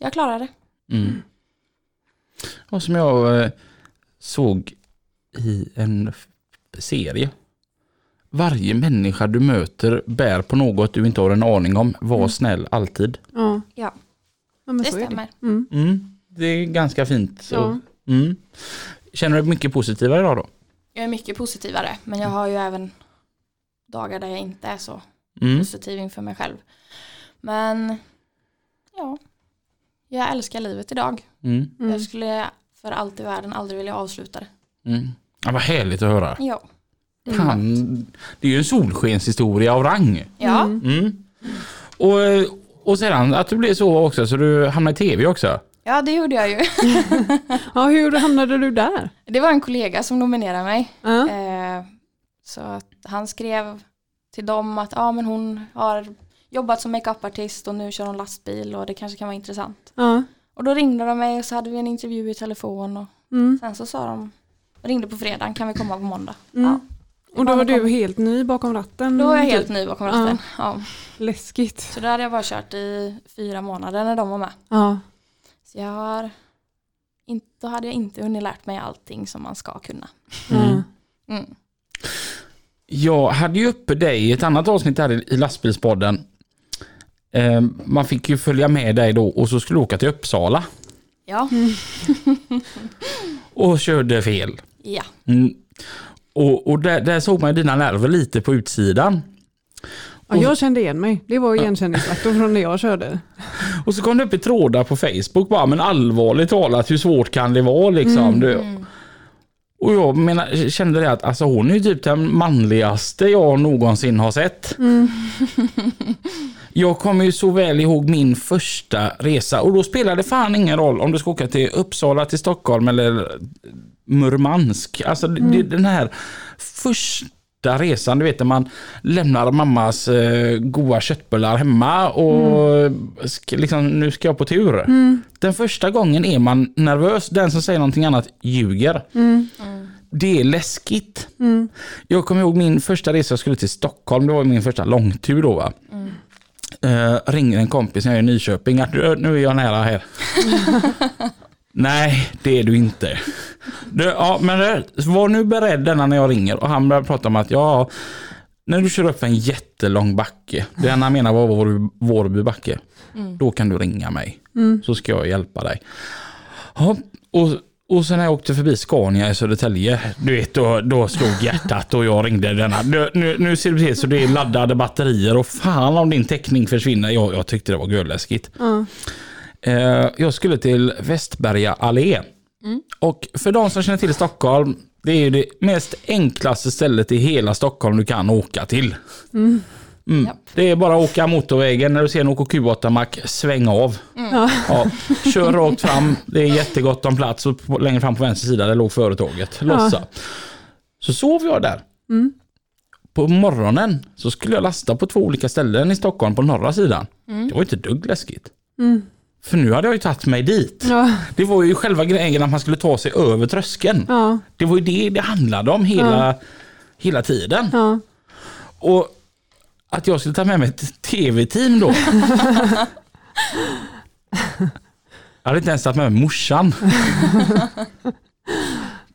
jag klarar det. Mm. Och som jag eh, såg i en serie. Varje människa du möter bär på något du inte har en aning om. Var Mm. snäll alltid. Ja. Ja, det stämmer. Mm. Mm. Det är ganska fint. Så. Ja. Mm. Känner du dig mycket positivare idag då? Jag är mycket positivare men jag har ju även dagar där jag inte är så Mm. positiv inför mig själv. Men ja, jag älskar livet idag. Mm. Mm. Jag skulle för allt i världen aldrig vilja avsluta det. Mm. Ja, vad härligt att höra. Ja. Han, det är ju en solskenshistoria av rang. Ja, Mm. Mm. Och, och sedan att du blev så också så du hamnade i tv också. ja det gjorde jag ju. [laughs] Ja, hur hamnade du där? Det var en kollega som nominerade mig. Ja. Eh, så att han skrev till dem att ja, men hon har jobbat som makeupartist och nu kör hon lastbil och det kanske kan vara intressant. Ja. Och då ringde de mig och så hade vi en intervju i telefon och Mm. sen så sa de ringde på fredagen, kan vi komma på måndag? Mm. Ja. Och då var du helt ny bakom ratten? Då var jag typ? helt ny bakom ratten. Ja. Läskigt. Så då hade jag bara kört i fyra månader när de var med. Ja. Så jag har inte, då hade jag inte hunnit lärt mig allting som man ska kunna. Mm. Mm. Jag hade ju uppe dig i ett annat avsnitt här i i lastbilspodden. Eh, man fick ju följa med dig då och så skulle du åka till Uppsala Ja, [laughs] och körde fel. ja. Mm. Och, och där, där såg man ju dina nerver lite på utsidan. Ja, jag kände igen mig. Det var igenkänningsfaktorn från när jag körde. [laughs] Och så kom det upp i trådar på Facebook bara, men allvarligt talat, hur svårt kan det vara liksom? Du, Mm. och jag menar, kände det att alltså, hon är ju typ den manligaste jag någonsin har sett. [laughs] Jag kommer ju så väl ihåg min första resa och då spelar det fan ingen roll om du ska åka till Uppsala, till Stockholm eller Murmansk. Alltså det, den här första resan, du vet när man lämnar mammas eh, goda köttbullar hemma och ska, liksom, nu ska jag på tur. Den första gången är man nervös. Den som säger någonting annat ljuger. Det är läskigt. Jag kommer ihåg min första resa, jag skulle till Stockholm, det var min första långtur då va. Eh, ringer en kompis när jag är i Nyköping, att "Du, nu är jag nära här. [laughs] Nej, det är du inte. Du, ja, men du, var nu beredd denna när jag ringer och han börjar prata om att ja, när du kör upp en jättelång backe, det han menar var Vårby, Vårby backe, då kan du ringa mig. Så ska jag hjälpa dig. Ja, och, och sen när jag åkte förbi Scania i Södertälje, du vet då, då slog hjärtat och jag ringde denna. Nu, nu, nu ser det ut så det är laddade batterier och fan om din täckning försvinner. Jag, jag tyckte det var görläskigt. Ja. Eh, jag skulle till Västberga allé. Och för de som känner till Stockholm, det är ju det mest enklaste stället i hela Stockholm du kan åka till. Mm. Japp. Det är bara att åka motorvägen när du ser en OKQ8-mack, sväng av. Ja. Ja, [laughs] kör rakt fram, det är jättegott om plats och längre fram på vänster sida där låg företaget. Lossa. Så sov jag där. Mm. På morgonen så skulle jag lasta på två olika ställen i Stockholm på norra sidan. Det var inte dugg läskigt. Mm. För nu hade jag ju tagit mig dit. Ja. Det var ju själva grejen att man skulle ta sig över tröskeln. Ja. Det var ju det det handlade om hela, hela tiden. Ja. Och att jag skulle ta med mig ett tv-team då. [laughs] jag hade inte ens tagit med mig morsan.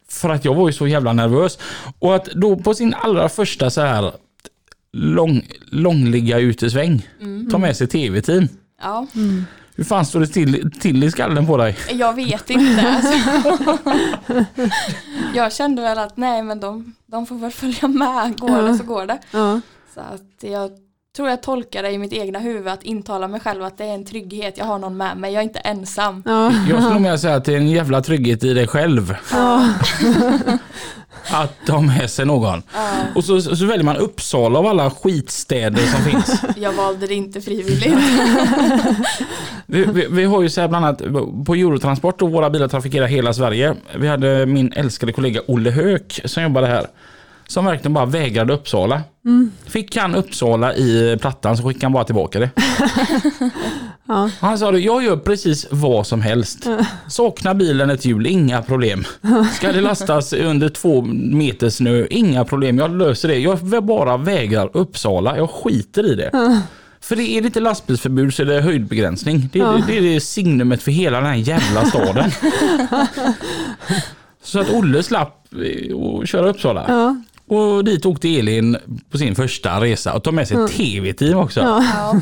För att jag var ju så jävla nervös. Och att då på sin allra första så här lång, långliga utesväng ta med sig tv-team. Ja, Hur fan står det till, till i skallen på dig? jag vet inte. Alltså. jag kände väl att nej men de, de får väl följa med, går Ja. det så går det. Ja. Så att jag tror jag tolkar det i mitt egna huvud att intala mig själv att det är en trygghet, jag har någon med mig, jag är inte ensam. Ja. Jag skulle nog säga att det är en jävla trygghet i dig själv. Ja. [laughs] Att ha med sig någon. Ja, Och så, så väljer man Uppsala av alla skitstäder som finns. jag valde det inte frivilligt. [laughs] Vi, vi, vi har ju så här bland annat på Eurotransport och våra bilar trafikerar hela Sverige. Vi hade min älskade kollega Olle Höök som jobbade här. Som verkligen bara vägrade Uppsala. Fick han Uppsala i plattan så skickade han bara tillbaka det. [laughs] Ja. Han sa det, jag gör precis vad som helst. Saknar bilen ett hjul, inga problem. Ska det lastas under två meter snö, inga problem. Jag löser det. Jag bara vägrar Uppsala, jag skiter i det. För det är det inte lastbilsförbud så är det höjdbegränsning. Det, Ja. det, det är det signumet för hela den här jävla staden. [laughs] Så att Olle slapp eh, att köra Uppsala. Ja. Och dit åkte Elin på sin första resa och tog med sig ett tv-team också. Ja. [laughs]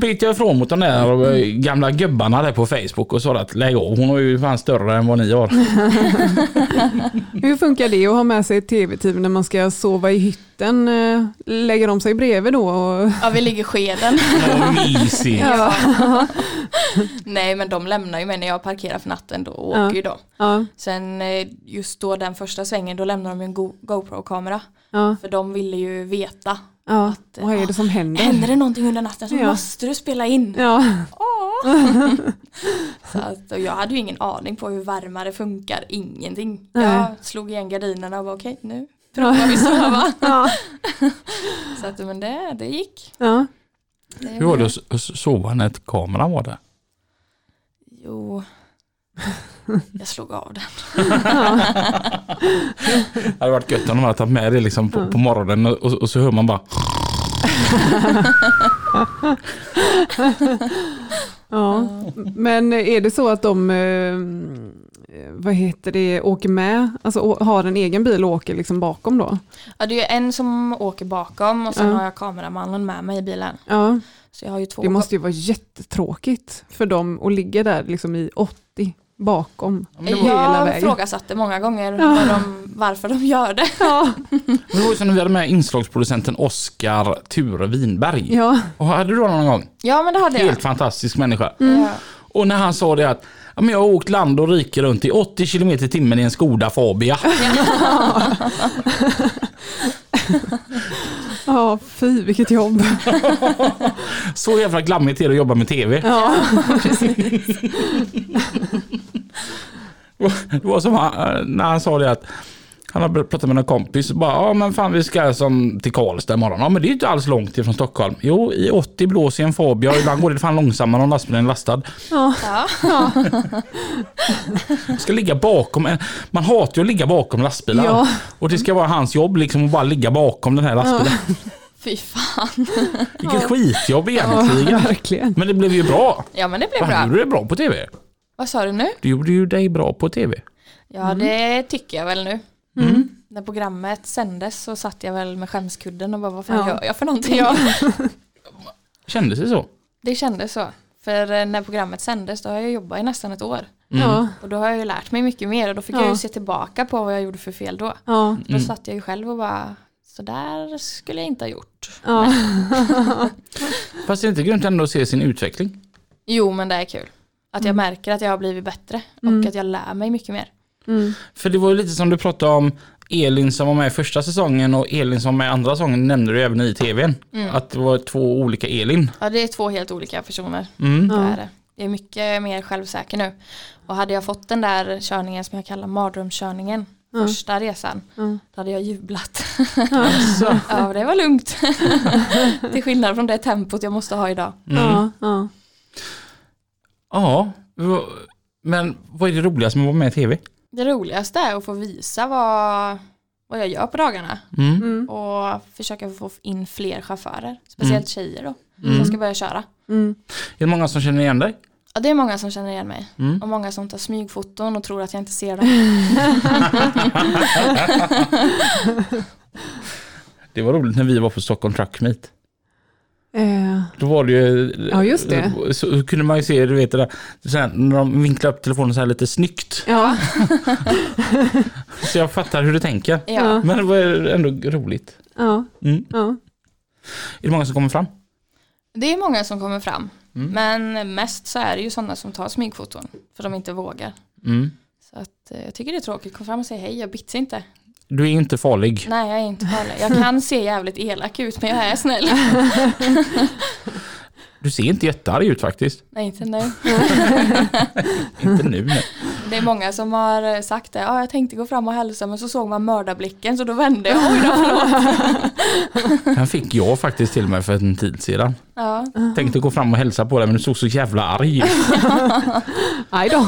Bet jag ifrån mot de där eh, gamla gubbarna där på Facebook och sa att lägg av, hon är ju fan större än vad ni har. [laughs] Hur funkar det att ha med sig ett tv-team när man ska sova i hytten? Eh, Lägger de sig bredvid då? Och... ja, vi ligger skeden. Mysigt. [laughs] Ja. Nej men de lämnar ju mig när jag parkerar för natten då och Ja. åker ju då. Ja. Sen eh, just då den första svängen då lämnar de en Go- GoPro-kamera. Ja. För de ville ju veta. Ja. Att, Vad är det som händer? Händer det någonting under natten så Ja. måste du spela in. Ja. Åh. [laughs] så att, jag hade ju ingen aning på hur värmare funkar, ingenting. Nej. Jag slog igen gardinerna och var okej nu [laughs] provar vi sova. Ja. [laughs] så att men det, det gick. Ja. Det, Hur var det att sova när kameran var där? Jo, jag slog av den. [laughs] Det hade varit gött om de hade tagit med det liksom på, på morgonen och, och, så hör man bara [laughs] Ja. Men är det så att de eh, vad heter det, åker med, alltså har en egen bil och åker liksom bakom då? Ja, det är en som åker bakom och sen Ja. har jag kameramannen med mig i bilen. Ja, Så jag har ju två. det måste ju vara jättetråkigt för dem att ligga där liksom i 80 bakom hela jag ifrågasatte många gånger Ja. de, varför de gör det. Ja, Det var ju som när vi hade med inslagsproducenten Oskar Ture Winberg. ja, Och hade du honom någon gång? Ja men det hade jag. Helt fantastisk människa. Ja. Och när han sa det att ja, men jag har åkt land och rike runt i 80 km i timmen i en Skoda Fabia. ja, fy vilket jobb. [laughs] Så jävla glammigt är det att jobba med TV. Ja, [laughs] Det var som han, när han sa det att han har pratat med en kompis och bara ja men fan vi ska som till Karlstad imorgon. Ja men det är ju inte alls långt ifrån Stockholm. Jo i 80 blås i en Fabia och ibland går det fan långsammare om lastbilen är lastad. ja, Ja. Ska ligga bakom en, man hatar ju att ligga bakom lastbilar. Ja. Och det ska vara hans jobb liksom att bara ligga bakom den här lastbilen. Fy fan. Vilket skitjobb ja, egentligen. verkligen. Men det blev ju bra. Ja men det blev Fan, bra. du det bra på TV? Vad sa du nu? Du gjorde ju dig bra på TV. Ja det tycker jag väl nu. Mm. När programmet sändes så satt jag väl med skämskudden och bara vad fan Ja. gör jag för någonting? Ja. [laughs] Kändes det så? Det kändes så. För eh, när programmet sändes då har jag jobbat i nästan ett år. Mm. Och då har jag ju lärt mig mycket mer och då fick Ja. jag ju se tillbaka på vad jag gjorde för fel då. ja, Då Mm. satt jag ju själv och bara så där skulle jag inte ha gjort. ja. [laughs] Fast det är inte grymt ändå att se sin utveckling. Jo men det är kul. Att jag märker att jag har blivit bättre och Mm. att jag lär mig mycket mer. Mm. För det var ju lite som du pratade om Elin som var med i första säsongen och Elin som var med i andra säsongen nämnde du även i tvn. Mm. Att det var två olika Elin. Ja det är två helt olika personer. Mm. Det är det. Jag är mycket mer självsäker nu. Och hade jag fått den där körningen som jag kallar mardrömskörningen, Ja. första resan, Ja. då hade jag jublat. [laughs] Så. ja det var lugnt. [laughs] Till skillnad från det tempot jag måste ha idag. Mm. Ja, ja. Ja, men vad är det roligaste med att vara med i tv? Det roligaste är att få visa vad, vad jag gör på dagarna. Mm. Mm. Och försöka få in fler chaufförer, speciellt tjejer då, Mm. som ska börja köra. Mm. Är det många som känner igen dig? Ja, det är många som känner igen mig. Mm. Och många som tar smygfoton och tror att jag inte ser dem. [laughs] Det var roligt när vi var på Stockholm Truck Meet. Eh, Då var det ju... Ja, just det. Så kunde man ju se, du vet det där, så här, när de vinklar upp telefonen så här lite snyggt. ja, [laughs] Så jag fattar hur du tänker. Ja. Men det var ändå roligt. ja, Mm. ja. Är det många som kommer fram? Det är många som kommer fram. Mm. Men mest så är det ju sådana som tar smygfoton. För de inte vågar. Mm. Så att, eh, jag tycker det är tråkigt. Kom fram och säg hej, jag bits inte. Du är inte farlig. Nej, jag är inte farlig. Jag kan se jävligt elak ut, men jag är snäll. [laughs] Du ser inte jättearg ut faktiskt. Nej, inte nu. [laughs] Inte nu. Nej. Det är många som har sagt det. Ja, jag tänkte gå fram och hälsa, men så såg man mördarblicken, så då vände jag. Oj då, förlåt. [laughs] Den fick jag faktiskt till mig för en tid sedan. Ja, Tänkte gå fram och hälsa på dig men du såg så jävla arg ut. Aj då.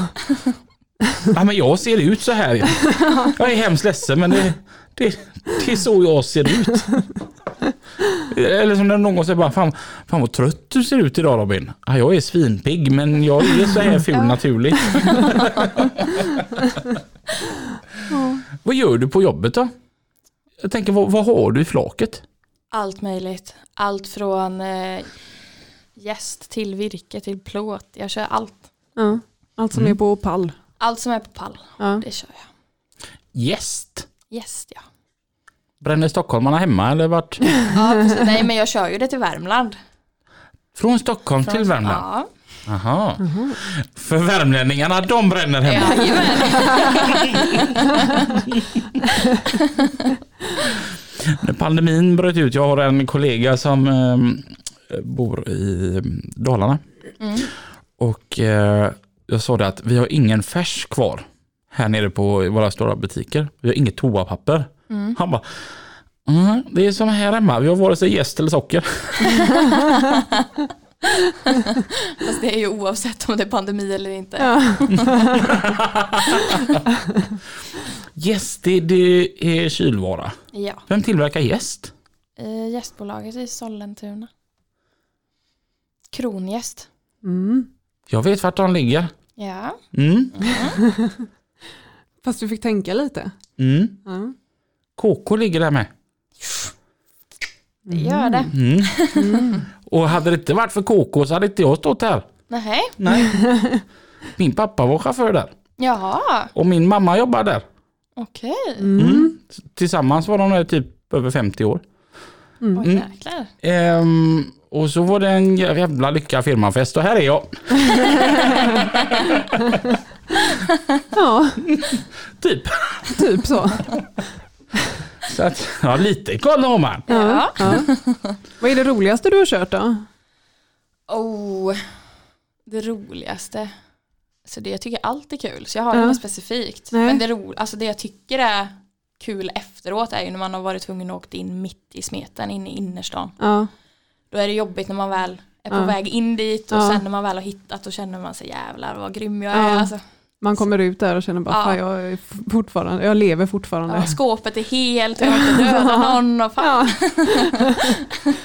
[laughs] Ja, men jag ser ut så här. Jag är hemskt ledsen men det, det, det är så jag ser ut. Eller som när någon säger bara, fan, fan vad trött du ser ut idag Robin. Ja, jag är svinpigg men jag är så här ful naturligt. Vad gör du på jobbet då? Jag tänker, vad, vad har du i flaket? allt möjligt. Allt från eh, gäst till virke till plåt. Jag kör allt. Ja. Allt som Mm. är på pall. Allt som är på pall, Ja. det kör jag. Gäst? Gäst ja. Bränner stockholmarna hemma eller vart? [laughs] ja precis. Nej men jag kör ju det till Värmland. Från Stockholm till Värmland? Ja. Aha. För värmlänningarna, de bränner hemma. När pandemin bröt ut, jag har en kollega som eh, bor i Dalarna. Mm. Och eh, jag sa det att vi har ingen färs kvar här nere på våra stora butiker. Vi har inget toapapper. Mm. Han bara, mm, det är som här hemma, vi har vare sig jäst eller socker. [laughs] Fast det är ju oavsett om det är pandemi eller inte. Ja. [laughs] Jäst, det, det är kylvara. Ja. Vem tillverkar jäst? Eh, gästbolaget i Sollentuna. Krongäst. Mm. Jag vet vart de ligger. Ja. Mm. [laughs] Fast du fick tänka lite. Mm. Ja. KK ligger där med. Det gör det. Mm. Och hade det inte varit för KK så hade inte jag stått här. Nej. Nej. Min pappa var chaufför där. Jaha. Och min mamma jobbar där. Okej. Mm. Tillsammans var de där typ över 50 år. Oj Mm. jäklar. Ehm, och så var det en jävla lycka firmafest och här är jag. [laughs] ja, Typ. typ så. Så att, ja lite koll har man. Ja. Ja. Vad är det roligaste du har kört då? Oh. Det roligaste. Så det jag tycker allt är kul. Så jag har Ja. inget specifikt. Nej. Men det, ro, alltså det jag tycker är kul efteråt är ju när man har varit tvungen att åka in mitt i smeten, in i innerstan. Ja, Då är det jobbigt när man väl är på Ja. väg in dit och Ja. sen när man väl har hittat då känner man sig jävlar vad grym jag är. Ja. Alltså, man kommer ut där och känner bara, Ja. fan jag, är fortfarande, jag lever fortfarande. ja, skåpet är helt, jag har inte [laughs] dödat någon och fan. Ja. [laughs]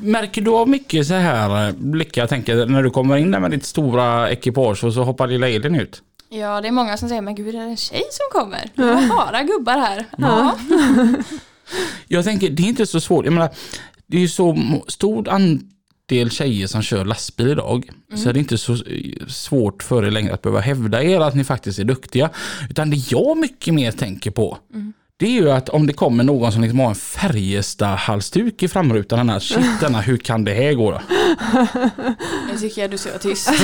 Märker du av mycket så här eh, blickar, jag tänker när du kommer in där med ditt stora ekipage och så hoppar lilla Elin ut. Ja det är många som säger men gud är det en tjej som kommer? Det var bara gubbar här. Ja. [laughs] Jag tänker, det är inte så svårt. Jag menar, det är ju så stor andel tjejer som kör lastbil idag. Så är det inte så svårt för er längre att behöva hävda er att ni faktiskt är duktiga. Utan det jag mycket mer tänker på, det är ju att om det kommer någon som liksom har en Färjestad-halsduk i framrutan, denna, shit [laughs] denna, hur kan det här gå då? Nu tycker jag du ska vara tyst. [laughs]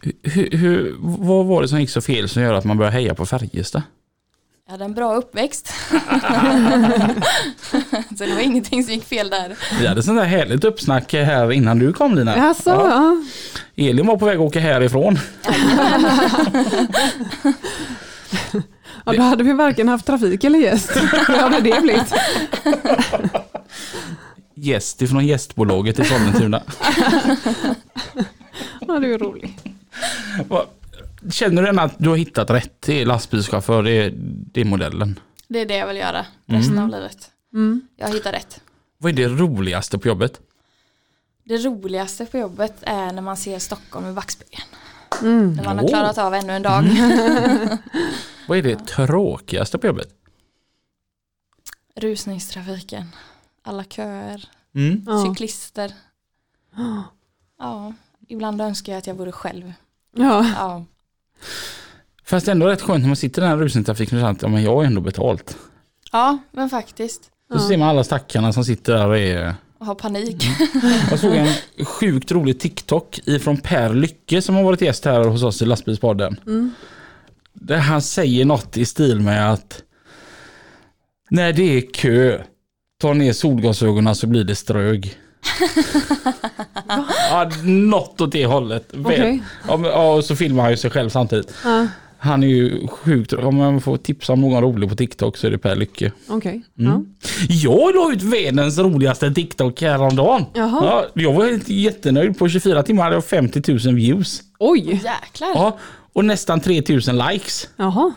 [laughs] Hur, hur, vad var det som gick så fel som gör att man börjar heja på Färjestad? Jag hade en bra uppväxt. [laughs] så det var ingenting som gick fel där. Vi hade sånt där härligt uppsnack här innan du kom Lina. Alltså, Ja. ja. Elin var på väg att åka härifrån. [laughs] ja, då hade vi varken haft trafik eller gäst. Hur hade det blivit? Gäst ifrån gästbolaget i Sollentuna. Ja, det är. Vad- Känner du att du har hittat rätt till lastbilschaufför? Det är, det är modellen. Det är det jag vill göra resten av livet. Mm. Jag hittar rätt. Vad är det roligaste på jobbet? Det roligaste på jobbet är när man ser Stockholm i backspegeln. Mm. När man har klarat av ännu en dag. [laughs] Vad är det tråkigaste på jobbet? Rusningstrafiken. Alla köer. Mm. Ja. Cyklister. [gasps] Ja, ibland önskar jag att jag vore själv. Ja. Ja, Fast ändå rätt skönt när man sitter i den här rusningstrafiken och känner att ja, men jag har ändå betalt. Ja, men faktiskt. Då ser man alla stackarna som sitter där och är... Och har panik. Jag såg en sjukt rolig TikTok ifrån Per Lycke som har varit gäst här hos oss i lastbilspodden. Där han säger något i stil med att när det är kö, ta ner solglasögonen så blir det strög. Ja, något åt det hållet. Okej. Ja, ja, och så filmar han ju sig själv samtidigt. Ja, Han är ju sjukt, om man får tipsa om någon rolig på TikTok så är det Per Lycke. Okej. Mm. Jag la ut världens roligaste TikTok häromdagen. Jaha. Ja, jag var helt jättenöjd. På 24 timmar hade jag 50 000 views. Oj, Jäklar. Ja, och nästan 3 000 likes. jaha.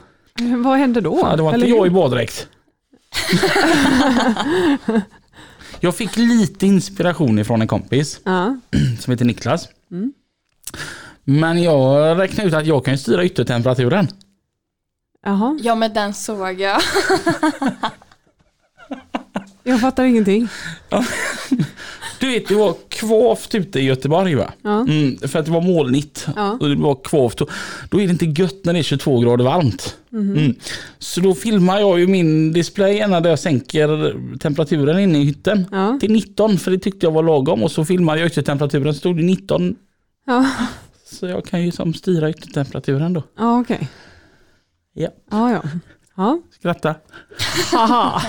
Vad hände då? Ja, det var inte Eller jag hur? i baddräkt. [laughs] jag fick lite inspiration ifrån en kompis Ja, [clears throat] som heter Niklas. Men jag räknade ut att jag kan styra yttertemperaturen. jaha. Ja men den såg jag. Jag fattar ingenting. [laughs] Du vet, det var kvavt ute i Göteborg va? Ja. Mm, för att det var molnigt. Ja. Och det var kvavt. Då är det inte gött när det är 22 grader varmt. Mhm. Mm. Så då filmar jag ju min display gärna där jag sänker temperaturen inne i hytten. Ja. Till 19 för det tyckte jag var lagom. Och så filmade jag yttertemperaturen så stod det 19. Ja, Så jag kan ju som styra yttertemperaturen då. ja okej. Ja. Ja, ja. Ja. Skratta. Haha.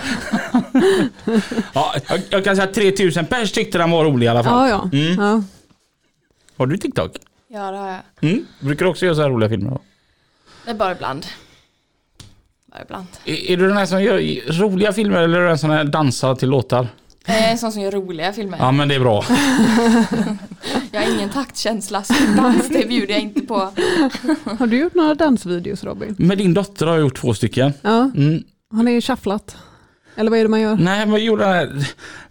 Ja, jag, jag kan säga att 3000 pers tyckte den var rolig i alla fall. Ja, ja. Mm. ja. Har du TikTok? Ja det har jag. Mm. Brukar du också göra så här roliga filmer? Då? Det är bara ibland. Bara ibland. Är, är du den här som gör roliga filmer eller är du den som är dansar till låtar? En sån som gör roliga filmer. Ja men det är bra. [laughs] Jag har ingen taktkänsla så dans det bjuder jag inte på. [laughs] Har du gjort några dansvideos Robin? Med din dotter har jag gjort två stycken. Ja, Mm. har ni shufflat? Eller vad är det man gör? Nej jag gjorde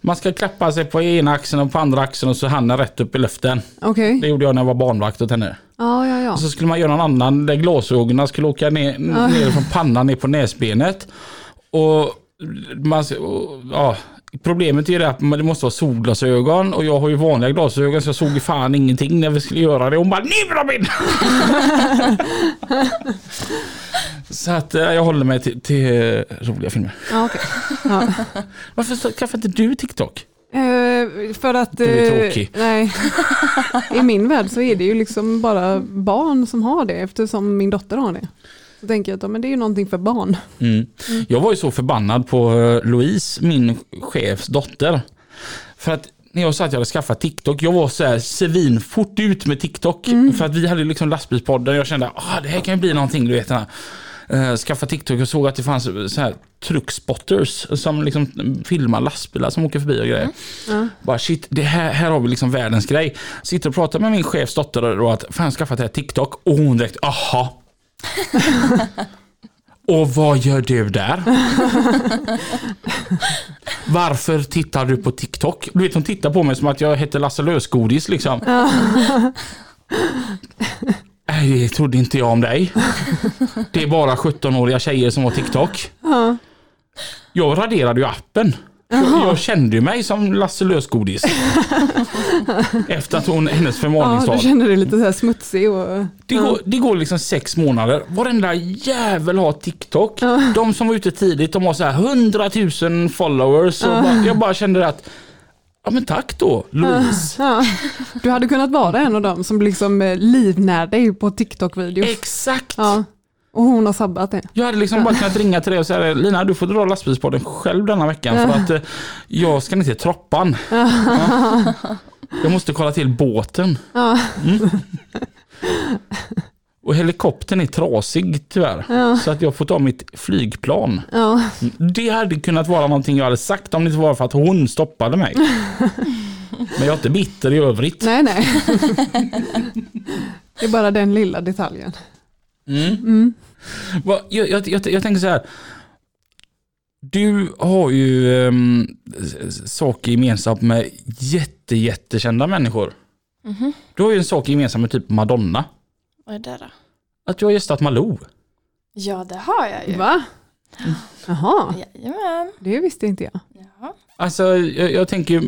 man ska klappa sig på ena axeln och på andra axeln och så handen rätt upp i luften. Okej. Det gjorde jag när jag var barnvakt åt henne. Ja, ja, ja. Och så skulle man göra någon annan där glasögonen skulle åka ner, ner från pannan ner på näsbenet. Och man, och, ja, problemet är att man- det måste vara solglasögon och jag har ju vanliga glasögon så jag såg ju fan ingenting när vi skulle göra det. Hon bara NU Robin! [laughs] så att eh, jag håller mig till, till eh, roliga filmer. ja, okej. ja. [laughs] Varför skaffar inte du TikTok? Eh, för att... Du är tråkig. Nej. [laughs] I min värld så är det ju liksom bara barn som har det eftersom min dotter har det. Så tänker jag att men det är ju någonting för barn. Mm. Jag var ju så förbannad på eh, Louise, min chefs dotter. För att när jag sa att jag hade skaffat TikTok, jag var så här svin fort ut med TikTok. För att vi hade liksom lastbilspodden och jag kände att ah, det här kan ju bli någonting. Du vet, eh, skaffa TikTok och såg att det fanns så här truckspotters som liksom filmar lastbilar som åker förbi och grejer. Ja. Bara shit, det här, här har vi liksom världens grej. Sitter och pratar med min chefs dotter och att fan skaffat det här TikTok och hon direkt aha. [laughs] och vad gör du där? Varför tittar du på TikTok? Du vet hon tittar på mig som att jag heter Lasse Lösgodis liksom. Nej, det trodde inte jag om dig. Det är bara 17-åriga tjejer som har TikTok. Ja. Jag raderade ju appen. Jag, jag kände mig som Lasse Lösgodis. [laughs] Efter att hon, hennes ja, förmalningstal. du känner dig lite så här smutsig och... Det går, det går liksom sex månader. Varenda jävel har TikTok. De som var ute tidigt, de har så här 100 000 followers. Och bara, jag bara kände att, ja men tack då Louise. Ja. Du hade kunnat vara en av dem som liksom eh, livnär dig på TikTok-videos. Exakt. Ja. Och hon har sabbat det. Jag hade liksom bara kunnat ringa till dig och säga Lina du får dra lastbilspodden själv denna veckan för att eh, jag ska ner till Troppan. Ja. [laughs] Jag måste kolla till båten. Ja. Mm. Och helikoptern är trasig tyvärr. Så att jag får ta mitt flygplan. Ja. Det hade kunnat vara någonting jag hade sagt om det inte var för att hon stoppade mig. [laughs] Men jag är inte bitter i övrigt. Nej, nej. [laughs] Det är bara den lilla detaljen. Mm. Vad- Jag, jag, jag, jag tänker så här. Du har ju um, saker gemensamt med jätte, jättekända människor. Mhm. Du har ju en sak gemensamt med typ Madonna. Vad är det då? Att du har gästat Malou. Ja det har jag ju. Va? Jaha, Jajamän. det visste inte jag. Ja. Alltså jag, jag tänker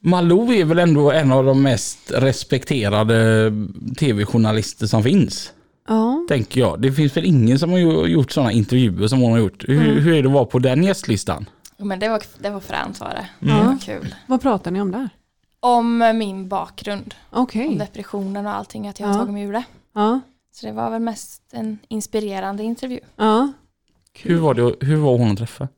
Malou är väl ändå en av de mest respekterade tv-journalister som finns. Ja. Tänker jag. Det finns väl ingen som har gjort sådana intervjuer som hon har gjort. Hur, hur är det att vara på den gästlistan? Men det var, det var fränt var det. Ja. Det var kul. Vad pratar ni om där? Om eh, min bakgrund. Okej. Om depressionen och allting, att jag har Ja. tagit mig ur det. Ja. Så det var väl mest en inspirerande intervju. Ja. Hur var, det, hur var hon att träffa?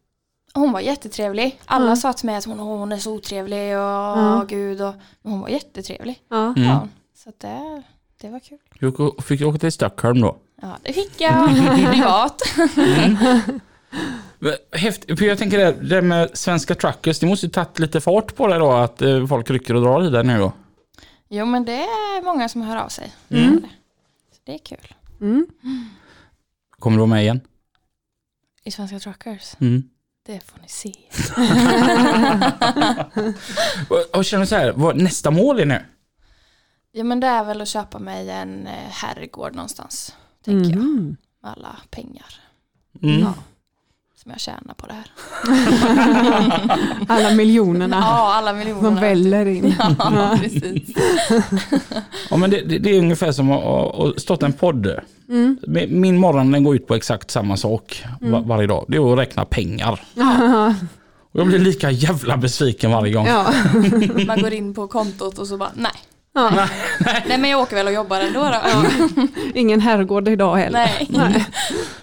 Hon var jättetrevlig. Alla Ja. sa till mig att hon, hon är så otrevlig och Ja. gud. Och, men hon var jättetrevlig. Ja. Mm. Ja, så det, det var kul. Du fick åka till Stockholm då? Ja, det fick jag [laughs] privat. [laughs] Häftigt, för jag tänker det, det med svenska truckers, det måste ju tagit lite fart på det då att eh, folk rycker och drar i det nu då. Jo men det är många som hör av sig. Mm. Så det är kul. Mm. Kommer du vara med igen? I Svenska Truckers. Mm. Det får ni se. [laughs] Och, och känner så här, vad nästa mål är nu? Ja men det är väl att köpa mig en eh, herrgård någonstans. Tänker jag. Mhm. Med alla pengar Mm. Ja. som jag tjänar på det här. [laughs] Alla miljonerna Ja, alla som miljoner. väller in. Ja, precis. [laughs] Ja men det, det, det är ungefär som att, att, starta en podd. Mm. Min min morgon den går ut på exakt samma sak var, varje dag. Det är att räkna pengar. Och jag blir lika jävla besviken varje gång. Ja. Man går in på kontot och så bara nej. Ja. Nej men jag åker väl och jobbar ändå då. [laughs] Ingen herrgård idag heller. Nej. Nej.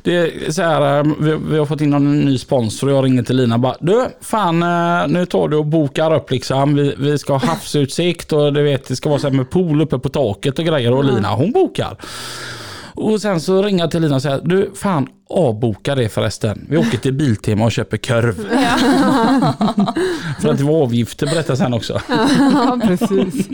Det är så här, eh, vi, vi har fått in en ny sponsor och jag ringer till Lina och bara Du, fan eh, nu tar du och bokar upp liksom. Vi, vi ska ha [laughs] havsutsikt och du vet det ska vara så här med pool uppe på taket och grejer och Lina hon bokar. Och sen så ringer jag till Lina och säger du fan avboka det förresten. Vi åker till Biltema och köper korv. [laughs] Ja. [laughs] För att det var avgifter berättar sen också. [laughs] Ja, precis.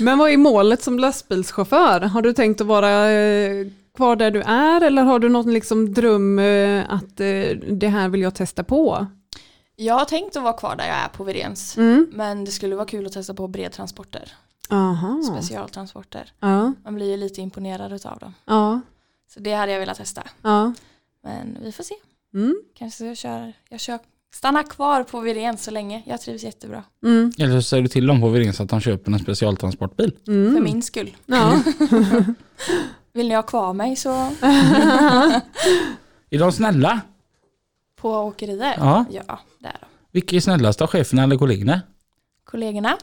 Men vad är målet som lastbilschaufför? Har du tänkt att vara eh, kvar där du är eller har du någon liksom dröm eh, att eh, det här vill jag testa på? Jag har tänkt att vara kvar där jag är på Virens. Mm. Men det skulle vara kul att testa på bredtransporter. Aha. Specialtransporter. Ja, Man blir ju lite imponerad av dem. ja, Så det hade jag velat testa. ja. Men vi får se. Mm. Kanske jag kör, jag kör stanna kvar på Virens så länge. Jag trivs jättebra. Mm. Eller så säger du till dem på Virens att de köper en specialtransportbil. Mm. För min skull. Ja. [laughs] [laughs] Vill ni ha kvar mig så [laughs] Är de snälla? på åkerier. Ja. ja det är de. Vilka är snällast av cheferna eller kollegorna? Kollegorna.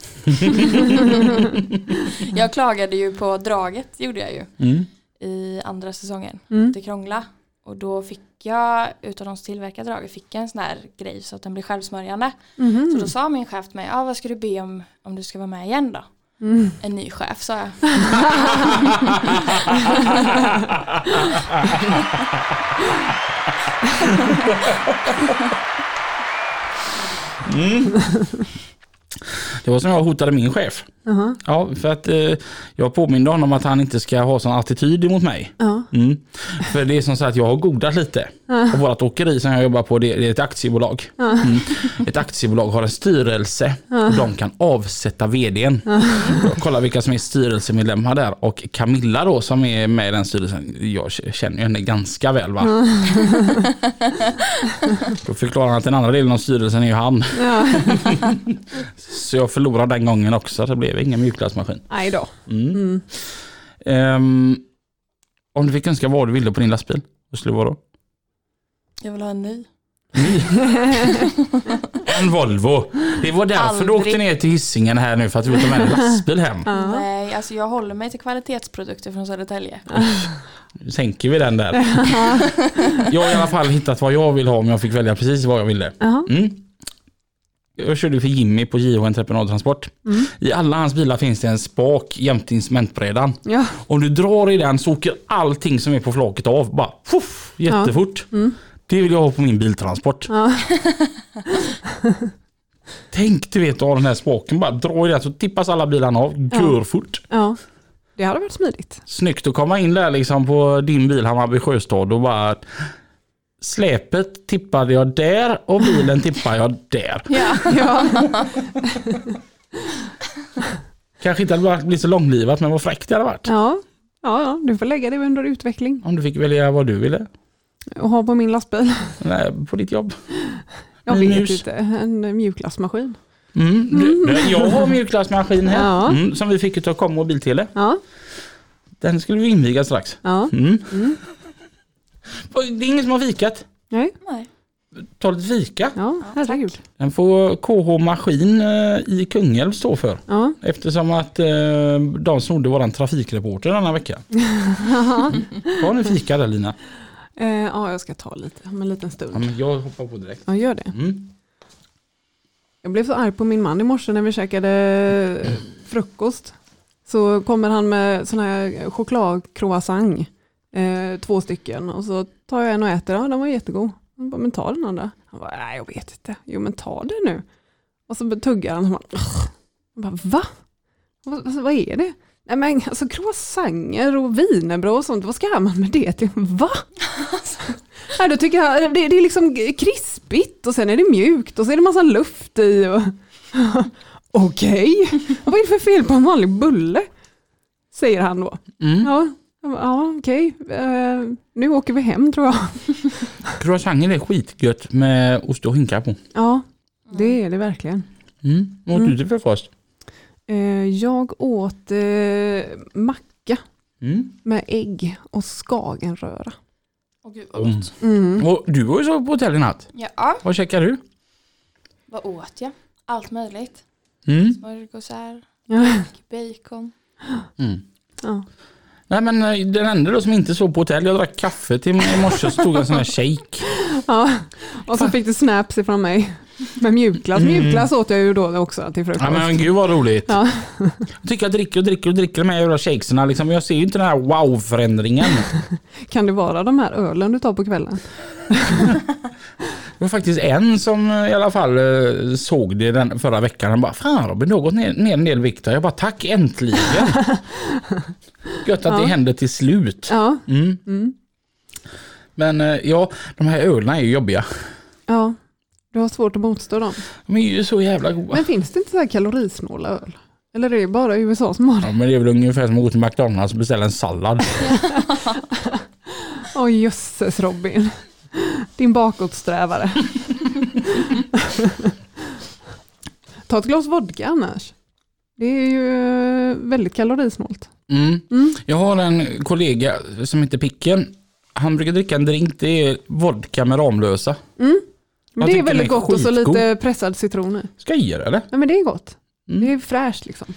jag klagade ju på draget, gjorde jag ju. Mm. I andra säsongen. Mm. Det krångla. Och då fick jag, utav de som tillverkar draget, fick jag en sån här grej så att den blir självsmörjande. Mhm. Så då sa min chef till mig, ah, vad ska du be om om du ska vara med igen då? Mm. En ny chef sa jag. [laughs] Det var som jag hotade min chef. Aha. Ja, för att eh, jag påminde honom att han inte ska ha sån attityd emot mig. Ja. Mm. För det är som så att jag har godat lite. Och vårt åkeri som jag jobbar på det det är ett aktiebolag. Mm. Ett aktiebolag har en styrelse och de kan avsätta vdn. Jag kollar vilka som är styrelsemedlemmar där och Camilla då som är med i den styrelsen. Jag känner ju henne ganska väl va. Då förklarar han att den andra delen av styrelsen är ju han. [laughs] Så jag förlorade den gången också. Det blev ingen mjukglassmaskin. Nej då. Mm. Mm. Ehm, om du fick önska vad du ville på din lastbil, vad skulle det vara då? Jag vill ha en ny. [laughs] En Volvo. Det var därför du Aldrig. åkte ner till Hisingen här nu för att du vill ta med en lastbil hem. Ja. Nej, alltså jag håller mig till kvalitetsprodukter från Södertälje. Nu sänker vi den där. Jag har i alla fall hittat vad jag vill ha om jag fick välja precis vad jag ville. Mm. Jag körde för Jimmy på JH Entreprenadtransport. Mm. I alla hans bilar finns det en spak jämte instrumentbrädan. Ja. Om du drar i den så åker allting som är på flaket av. Bara puff, jättefort. Mm. Det vill jag ha på min biltransport. Ja. [laughs] Tänk du vet att ha den här spaken. Bara dra i den så tippas alla bilarna av. Görfort. ja. Det hade varit smidigt. Snyggt att komma in där liksom på din bil Hammarby Sjöstad och bara Släpet tippade jag där och bilen tippade jag där. Ja. Ja. Kanske inte hade blivit så långlivat men vad fräckt det hade varit. Ja. Ja, ja, du får lägga det under utveckling Om du fick välja vad du ville. och ha på min lastbil. Nej, på ditt jobb. Jag En vet mus. inte, en mjukglassmaskin. Mm. Du, du, jag har mjukglassmaskin här. Ja. Mm, som vi fick Kom och Biltele. Ja. Den skulle vi inviga strax. Ja. Mm. Det är ingen som har fikat. Nej. Nej. Ta lite fika. Ja, herregud. Den får KH Maskin eh, i Kungälv stå för. Ja. Eftersom att eh, de snodde våran trafikreporter denna vecka. [laughs] Ta nu fika där Lina. Eh, ja, jag ska ta lite om en liten stund. Ja, men jag hoppar på direkt. Ja, gör det. Mm. Jag blev så arg på min man i morse när vi käkade frukost. Så kommer han med sån här chokladcroissant. Eh, två stycken. Och så tar jag en och äter. Ja, den var jättegod. Jag bara, men ta den andra. Han bara, nej jag vet inte. Jo men ta den nu. Och så tuggar han. Och jag bara, va? Vad, alltså, vad är det? Nej men alltså croissanter och wienerbröd och sånt. Vad ska man med det till? Va? [laughs] Nej, då tycker jag, det, det är liksom krispigt och sen är det mjukt och så är det massa luft i. och- [laughs] Okej, vad är det för fel på en vanlig bulle? Säger han då. Mm. Ja, ja okej, Eh, nu åker vi hem tror jag. [laughs] Croissanter är skitgött med ost och hinka på. Ja, det är det verkligen. Mm. Vad åt Mm. du till frukost? Eh, Jag åt eh, macka Mm. med ägg och skagenröra. Åh gud vad Mm. gott. Mm. Och du var ju så på hotell i natt. Ja, Vad käkade du? vad åt jag? Allt möjligt. Mm. Smörgåsar, Ja. bacon. Mm. Ja. Nej men eh, den enda då som inte sov på hotell, jag drack kaffe till i morse så stod en sån här shake. [laughs] Ja, och så fick du snaps ifrån mig. Med mjukglass. Mm. Mjukglass åt jag ju då också till frukost. Ja men gud vad roligt. Ja. Jag tycker jag dricker och dricker och dricker de här jävla shakeserna liksom. Jag ser ju inte den här wow-förändringen. [laughs] Kan det vara de här ölen du tar på kvällen? [laughs] Det var faktiskt en som eh, i alla fall eh, såg det den förra veckan. Han bara, fan Robin du har gått ner, ner en del vikt. här." Jag bara, tack äntligen. [laughs] Gött att det Ja. hände till slut. Ja, Mm. mm. Men eh, ja, de här ölen är ju jobbiga. ja. Du har svårt att motstå dem. De är ju så jävla goda. Men finns det inte så här kalorisnåla öl? Eller är det bara USA som har det? Ja, men det är väl ungefär som att gå till McDonalds och beställa en sallad. [laughs] Åh jösses Robin. Din bakåtsträvare. Ta ett glas vodka annars. Det är ju eh, väldigt kalorisnålt. Mm. Mm. Jag har en kollega som heter Picken. Han brukar dricka en drink, det är vodka med Ramlösa. Mm. Men det är väldigt är gott och så lite pressad citron i. Ska jag ge det eller? Nej men det är gott. Mm. Det är fräscht liksom.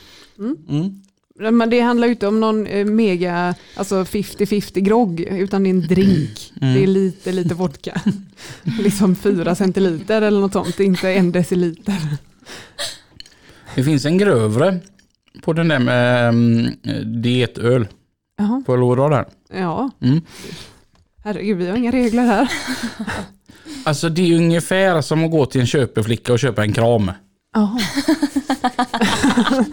Men det handlar ju inte om någon eh, mega, alltså 50-50 grogg, utan det är en drink. [clears throat] Mm. Det är lite, lite vodka. [laughs] liksom 4 centiliter eller något sånt, inte en deciliter. Det finns en grövre på den där med um, dietöl. Jaha, Får jag lov att dra den? ja. Mm. Herregud, vi har inga regler här. [laughs] Alltså det är ungefär som att gå till en köpeflicka och köpa en kram. Jaha. [laughs]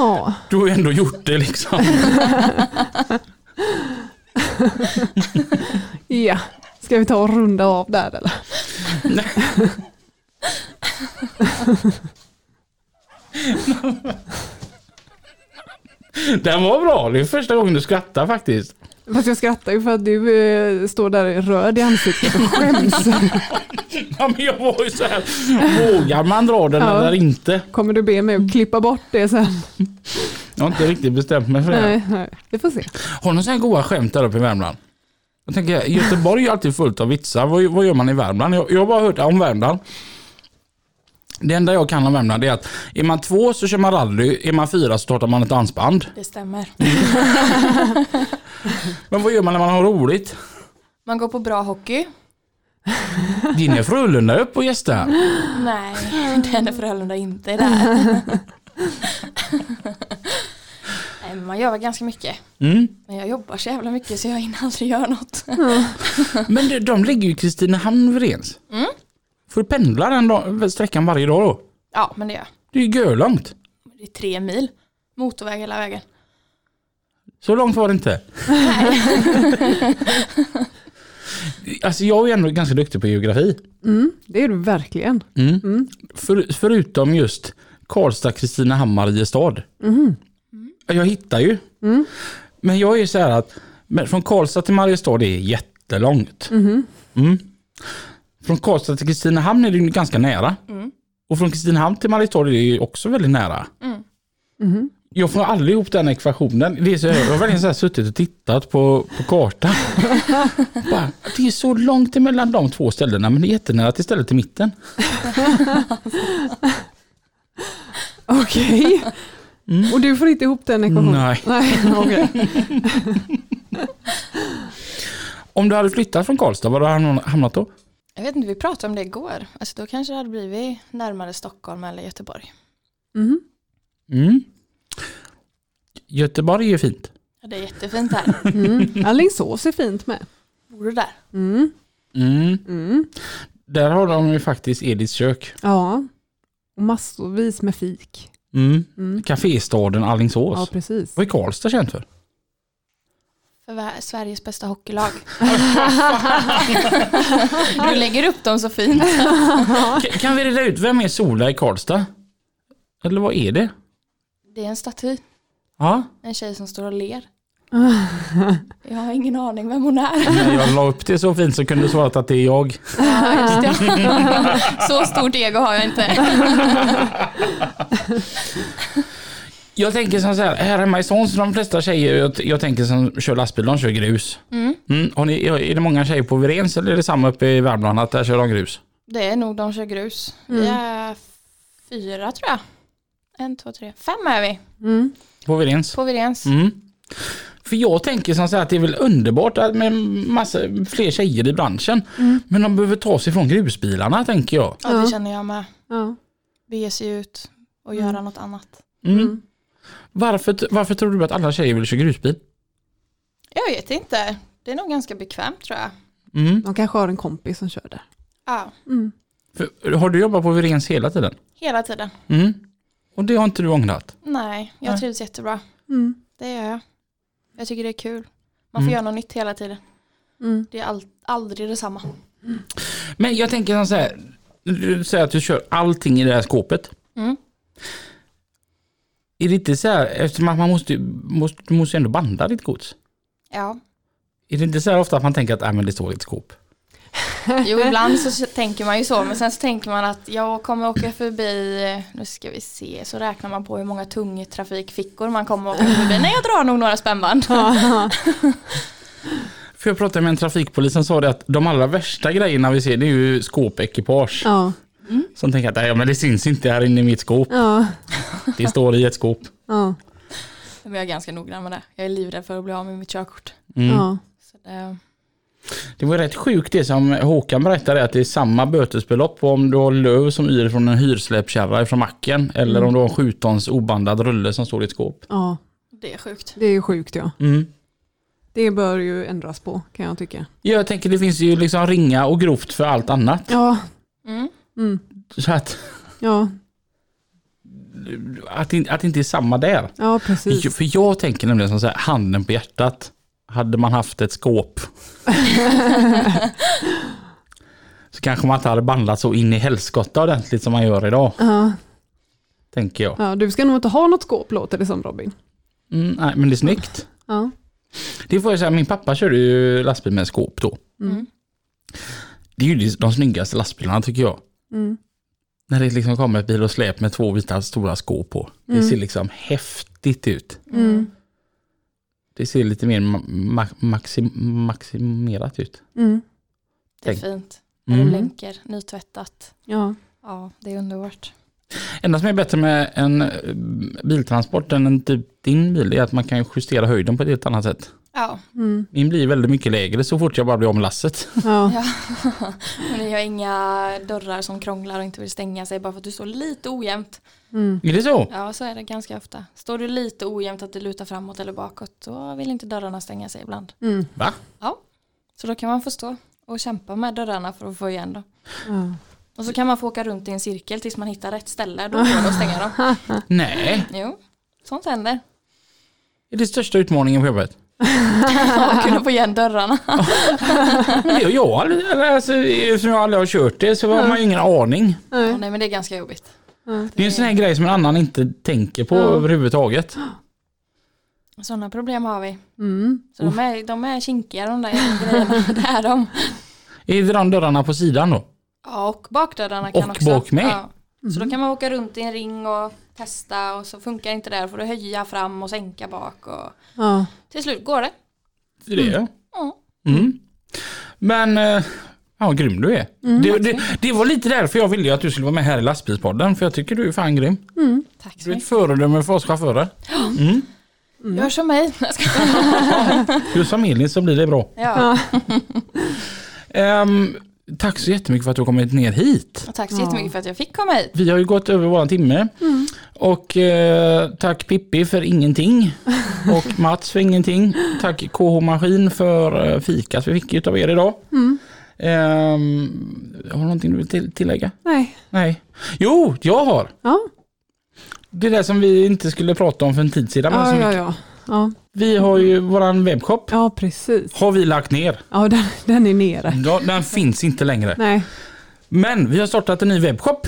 Ja, Du har ju ändå gjort det liksom. [laughs] ja. Ska vi ta och runda av där eller? [laughs] Den var bra, det är första gången du skrattar faktiskt. Fast jag skrattar ju för att du eh, står där röd i ansiktet och skäms. [laughs] Ja, men jag var ju så här, vågar man dra den Ja. eller inte? Kommer du be mig att klippa bort det sen? Jag har inte riktigt bestämt mig för det. Nej, nej. vi får se. Har ni så här goda skämt där uppe i Värmland? Jag tänker, Göteborg är alltid fullt av vitsar. Vad, vad gör man i Värmland? Jag, jag har bara hört om Värmland. Det enda jag kan om Värmland är att är man två så kör man rally, är man fyra så startar man ett dansband. Det stämmer. [laughs] Men vad gör man när man har roligt? Man går på bra hockey. Din är Frölunda upp och gästar. Nej, [laughs] den är Frölunda inte där. [laughs] Nej, men man gör väl ganska mycket. Mm. Men jag jobbar så jävla mycket så jag hinner aldrig göra något. Men det, de ligger ju i Kristinehamn Vrens. Mm. Får du pendla den dag, sträckan varje dag då? Ja, men det gör jag. Det är ju görlångt. Det är tre mil. Motorväg hela vägen. Så långt var det inte. [laughs] alltså jag är ändå ganska duktig på geografi. Mm, det är du verkligen. Mm. Mm. För, förutom just Karlstad, Kristinehamn, Mariestad. Mhm. Jag hittar ju. Mm. Men jag är ju så här att men från Karlstad till Mariestad det är jättelångt. Mm. Från Karlstad till Kristinehamn är det ju ganska nära. Mm. Och från Kristinehamn till Mariestad är det ju också väldigt nära. Mm. Mhm. Jag får aldrig ihop den ekvationen. Det är så, jag har verkligen så här suttit och tittat på, på kartan. [laughs] Bara, det är så långt emellan de två ställena men det är jättenära till stället i mitten. [laughs] Okej. Och du får inte ihop den ekvationen? Nej. [laughs] Nej okej. Om du hade flyttat från Karlstad, var hade du hamnat då? Jag vet inte, vi pratade om det igår. Alltså då kanske det hade blivit närmare Stockholm eller Göteborg. Mhm. Mm. Göteborg är fint. Ja, det är jättefint här. [laughs] Mm. Alingsås är fint med. Bor du där? Mm. Mm. Mm. Där har de ju faktiskt Ediths kök. Ja. Och massvis med fik. Mm. Mm. Caféstaden Alingsås. Ja precis. Vad är Karlstad känt för? För Sveriges bästa hockeylag. [laughs] du lägger upp dem så fint. Kan- vi reda ut, vem är Sola i Karlstad? Eller vad är det? Det är en staty. Ja, En tjej som står och ler. [laughs] Jag har ingen aning vem hon är. jag la upp det så fint så kunde du svarat att det är jag. Ja, just det. [laughs] Så stort ego har jag inte. Jag tänker som så här, här hemma i Såns, de flesta tjejer jag, jag tänker som kör lastbil, de kör grus. Mm. Mm. Har ni, är det många tjejer på Virens eller är det samma uppe i Värmland att där kör de grus? Det är nog de kör grus. Vi är fyra tror jag. En, två, tre, fem är vi Mm. På Virens? på Virens. Mm. För jag tänker som så här att det är väl underbart att med massa fler tjejer i branschen. Men de behöver ta sig från grusbilarna tänker jag. Ja, det känner jag med. Ja. Bege sig ut och göra något annat. Mm. Varför, varför tror du att alla tjejer vill köra grusbil? Jag vet inte. Det är nog ganska bekvämt tror jag. Mm. De kanske har en kompis som kör där. Ja, Mm. För, har du jobbat på Virens hela tiden? hela tiden. Mm. Och det har inte du ångrat? Nej, jag Nej. trivs jättebra. Mm. Det gör jag. Jag tycker det är kul. Man får Mm. göra något nytt hela tiden. Mm. Det är all, aldrig detsamma. Men jag tänker så här, du säger att du kör allting i det här skåpet. Mm. Är det inte så här, eftersom att man måste, måste, du måste ändå banda ditt gods. Ja. Är det inte så här ofta att man tänker att äh, men det står i ett skåp? [laughs] Jo, ibland så tänker man ju så, men sen så tänker man att jag kommer åka förbi, nu ska vi se, så räknar man på hur många tungtrafikfickor man kommer åka förbi. Nej, jag drar nog några spännband. För jag pratade med en trafikpolis som sa det att de allra värsta grejerna vi ser det är ju skåpekipage. Ja. Som tänker att "Nej, ja, men det syns inte här inne i mitt skåp. Ja. [laughs] Det står i ett skåp. Ja. Men jag är ganska noggrann med det. Jag är livrädd för att bli av med mitt körkort. Mm. Ja. Så det, Det var rätt sjukt det som Håkan berättade att det är samma bötesbelopp om du har löv som yr från en hyrsläpkärra från macken eller om du har en 7 tons obandad rulle som står i ett skåp. ja. det är sjukt. Det är ju sjukt ja. Mm. Det bör ju ändras på kan jag tycka. Jag tänker det finns ju liksom ringa och grovt för allt annat. Ja. Mm. Mm. Så att, Ja. att, det- att det inte är samma där. Ja precis. För jag tänker nämligen som så här, handen på hjärtat. Hade man haft ett skåp [laughs] så kanske man inte hade bandlat så in i helskotta ordentligt som man gör idag. Ja. Tänker jag. ja. Du ska nog inte ha något skåp låter det som Robin. Mm, nej, men det är snyggt. Ja. Det får jag säga, min pappa körde ju lastbil med skåp då. Mm. Det är ju de- de snyggaste lastbilarna tycker jag. Mm. När det liksom kommer ett bil och släp med två vita stora skåp på. Det Mm. ser liksom häftigt ut. Mm. Det ser lite mer ma- ma- maxim maximerat ut. Mm. Det är fint. Mm. det blänker, nytvättat. Ja. Ja, det är underbart. enda som är bättre med en eh, biltransport än en typ din bil är att man kan justera höjden på ett helt annat sätt. Ja, Mm. Min blir väldigt mycket lägre så fort jag bara blir med lasset. Ja. [laughs] ja. och ni har inga dörrar som krånglar och inte vill stänga sig bara för att du står lite ojämnt. Mm. Är det så? Ja, så är det ganska ofta. Står du lite ojämnt att det lutar framåt eller bakåt, då vill inte dörrarna stänga sig ibland. Mm. Va? Så då kan man få stå och kämpa med dörrarna för att få igen dem. Ja. Och så kan man få åka runt i en cirkel tills man hittar rätt ställe. Då går det att stänga dem. [laughs] Nej, Jo, sånt händer. är det största utmaningen på jobbet? Att [laughs] kunna få igen dörrarna. Jag eller alltså, eftersom jag aldrig har kört det så har man ju ingen aning. Ja, Nej. nej men det är ganska jobbigt. Det är en sån här grej som en annan inte tänker på Ja. överhuvudtaget. Sådana problem har vi. Mm. Så de är, de är kinkiga de där grejerna. [laughs] Det är de. Är det de dörrarna på sidan då? Ja, och bakdörrarna kan Och också. bak med? Ja, Så då kan man åka runt i en ring och testa och så funkar inte det. Då får du höja fram och sänka bak och Ja. till slut går det. Det är det. Ja. Mm. Men, eh, ja grym du är. det, det, det var lite därför jag ville att du skulle vara med här i lastbilspodden. För jag tycker du är fan grym. Tack så Du är ett föredöme för oss chaufförer. Mm. Gör som mig. Jag ska- Hur som Elin så blir det bra. Ja. Ehm, tack så jättemycket för att du har kommit ner hit. Och tack så jättemycket för att jag fick komma hit. Vi har ju gått över våran timme. Och eh, tack Pippi för ingenting. [laughs] Och Mats för ingenting. Tack KH Maskin för eh, fikat vi fick utav er idag. Ehm, har du någonting du vill till- tillägga? Nej. Nej. Jo, jag har. Ja, Det där som vi inte skulle prata om för en tid sedan. ja, ja, ja. Ja, vi har ju våran webbshop. ja precis. Har vi lagt ner. Ja, den, den är nere. Ja, den finns inte längre. Nej. Men vi har startat en ny webbshop.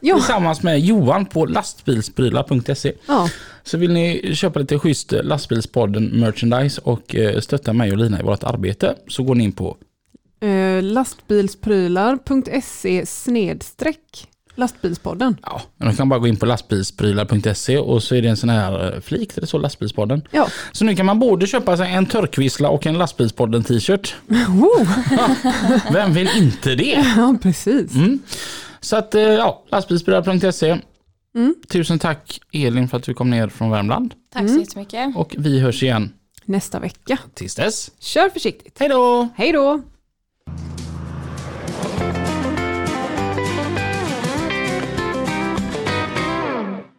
Ja. Tillsammans med Johan på lastbilsprylar.se. Ja, Så vill ni köpa lite schysst lastbilspodden merchandise och eh, stötta mig och Lina i vårt arbete så går ni in på eh, lastbilsprylar.se snedstreck lastbilspodden. Ja, men de kan bara gå in på lastbilsprylar.se och så är det en sån här eh, flik där det står lastbilspodden. Ja. Så nu kan man både köpa sig en törkvissla och en lastbilspodden t-shirt. [laughs] Vem vill inte det? [laughs] Ja, precis. Mm. Så att eh, ja, lastbilsprylar.se. Mm. Tusen tack Elin för att du kom ner från Värmland. Tack så jättemycket. Och vi hörs igen Nästa vecka. tills dess. Kör försiktigt. Hej då! Hej då!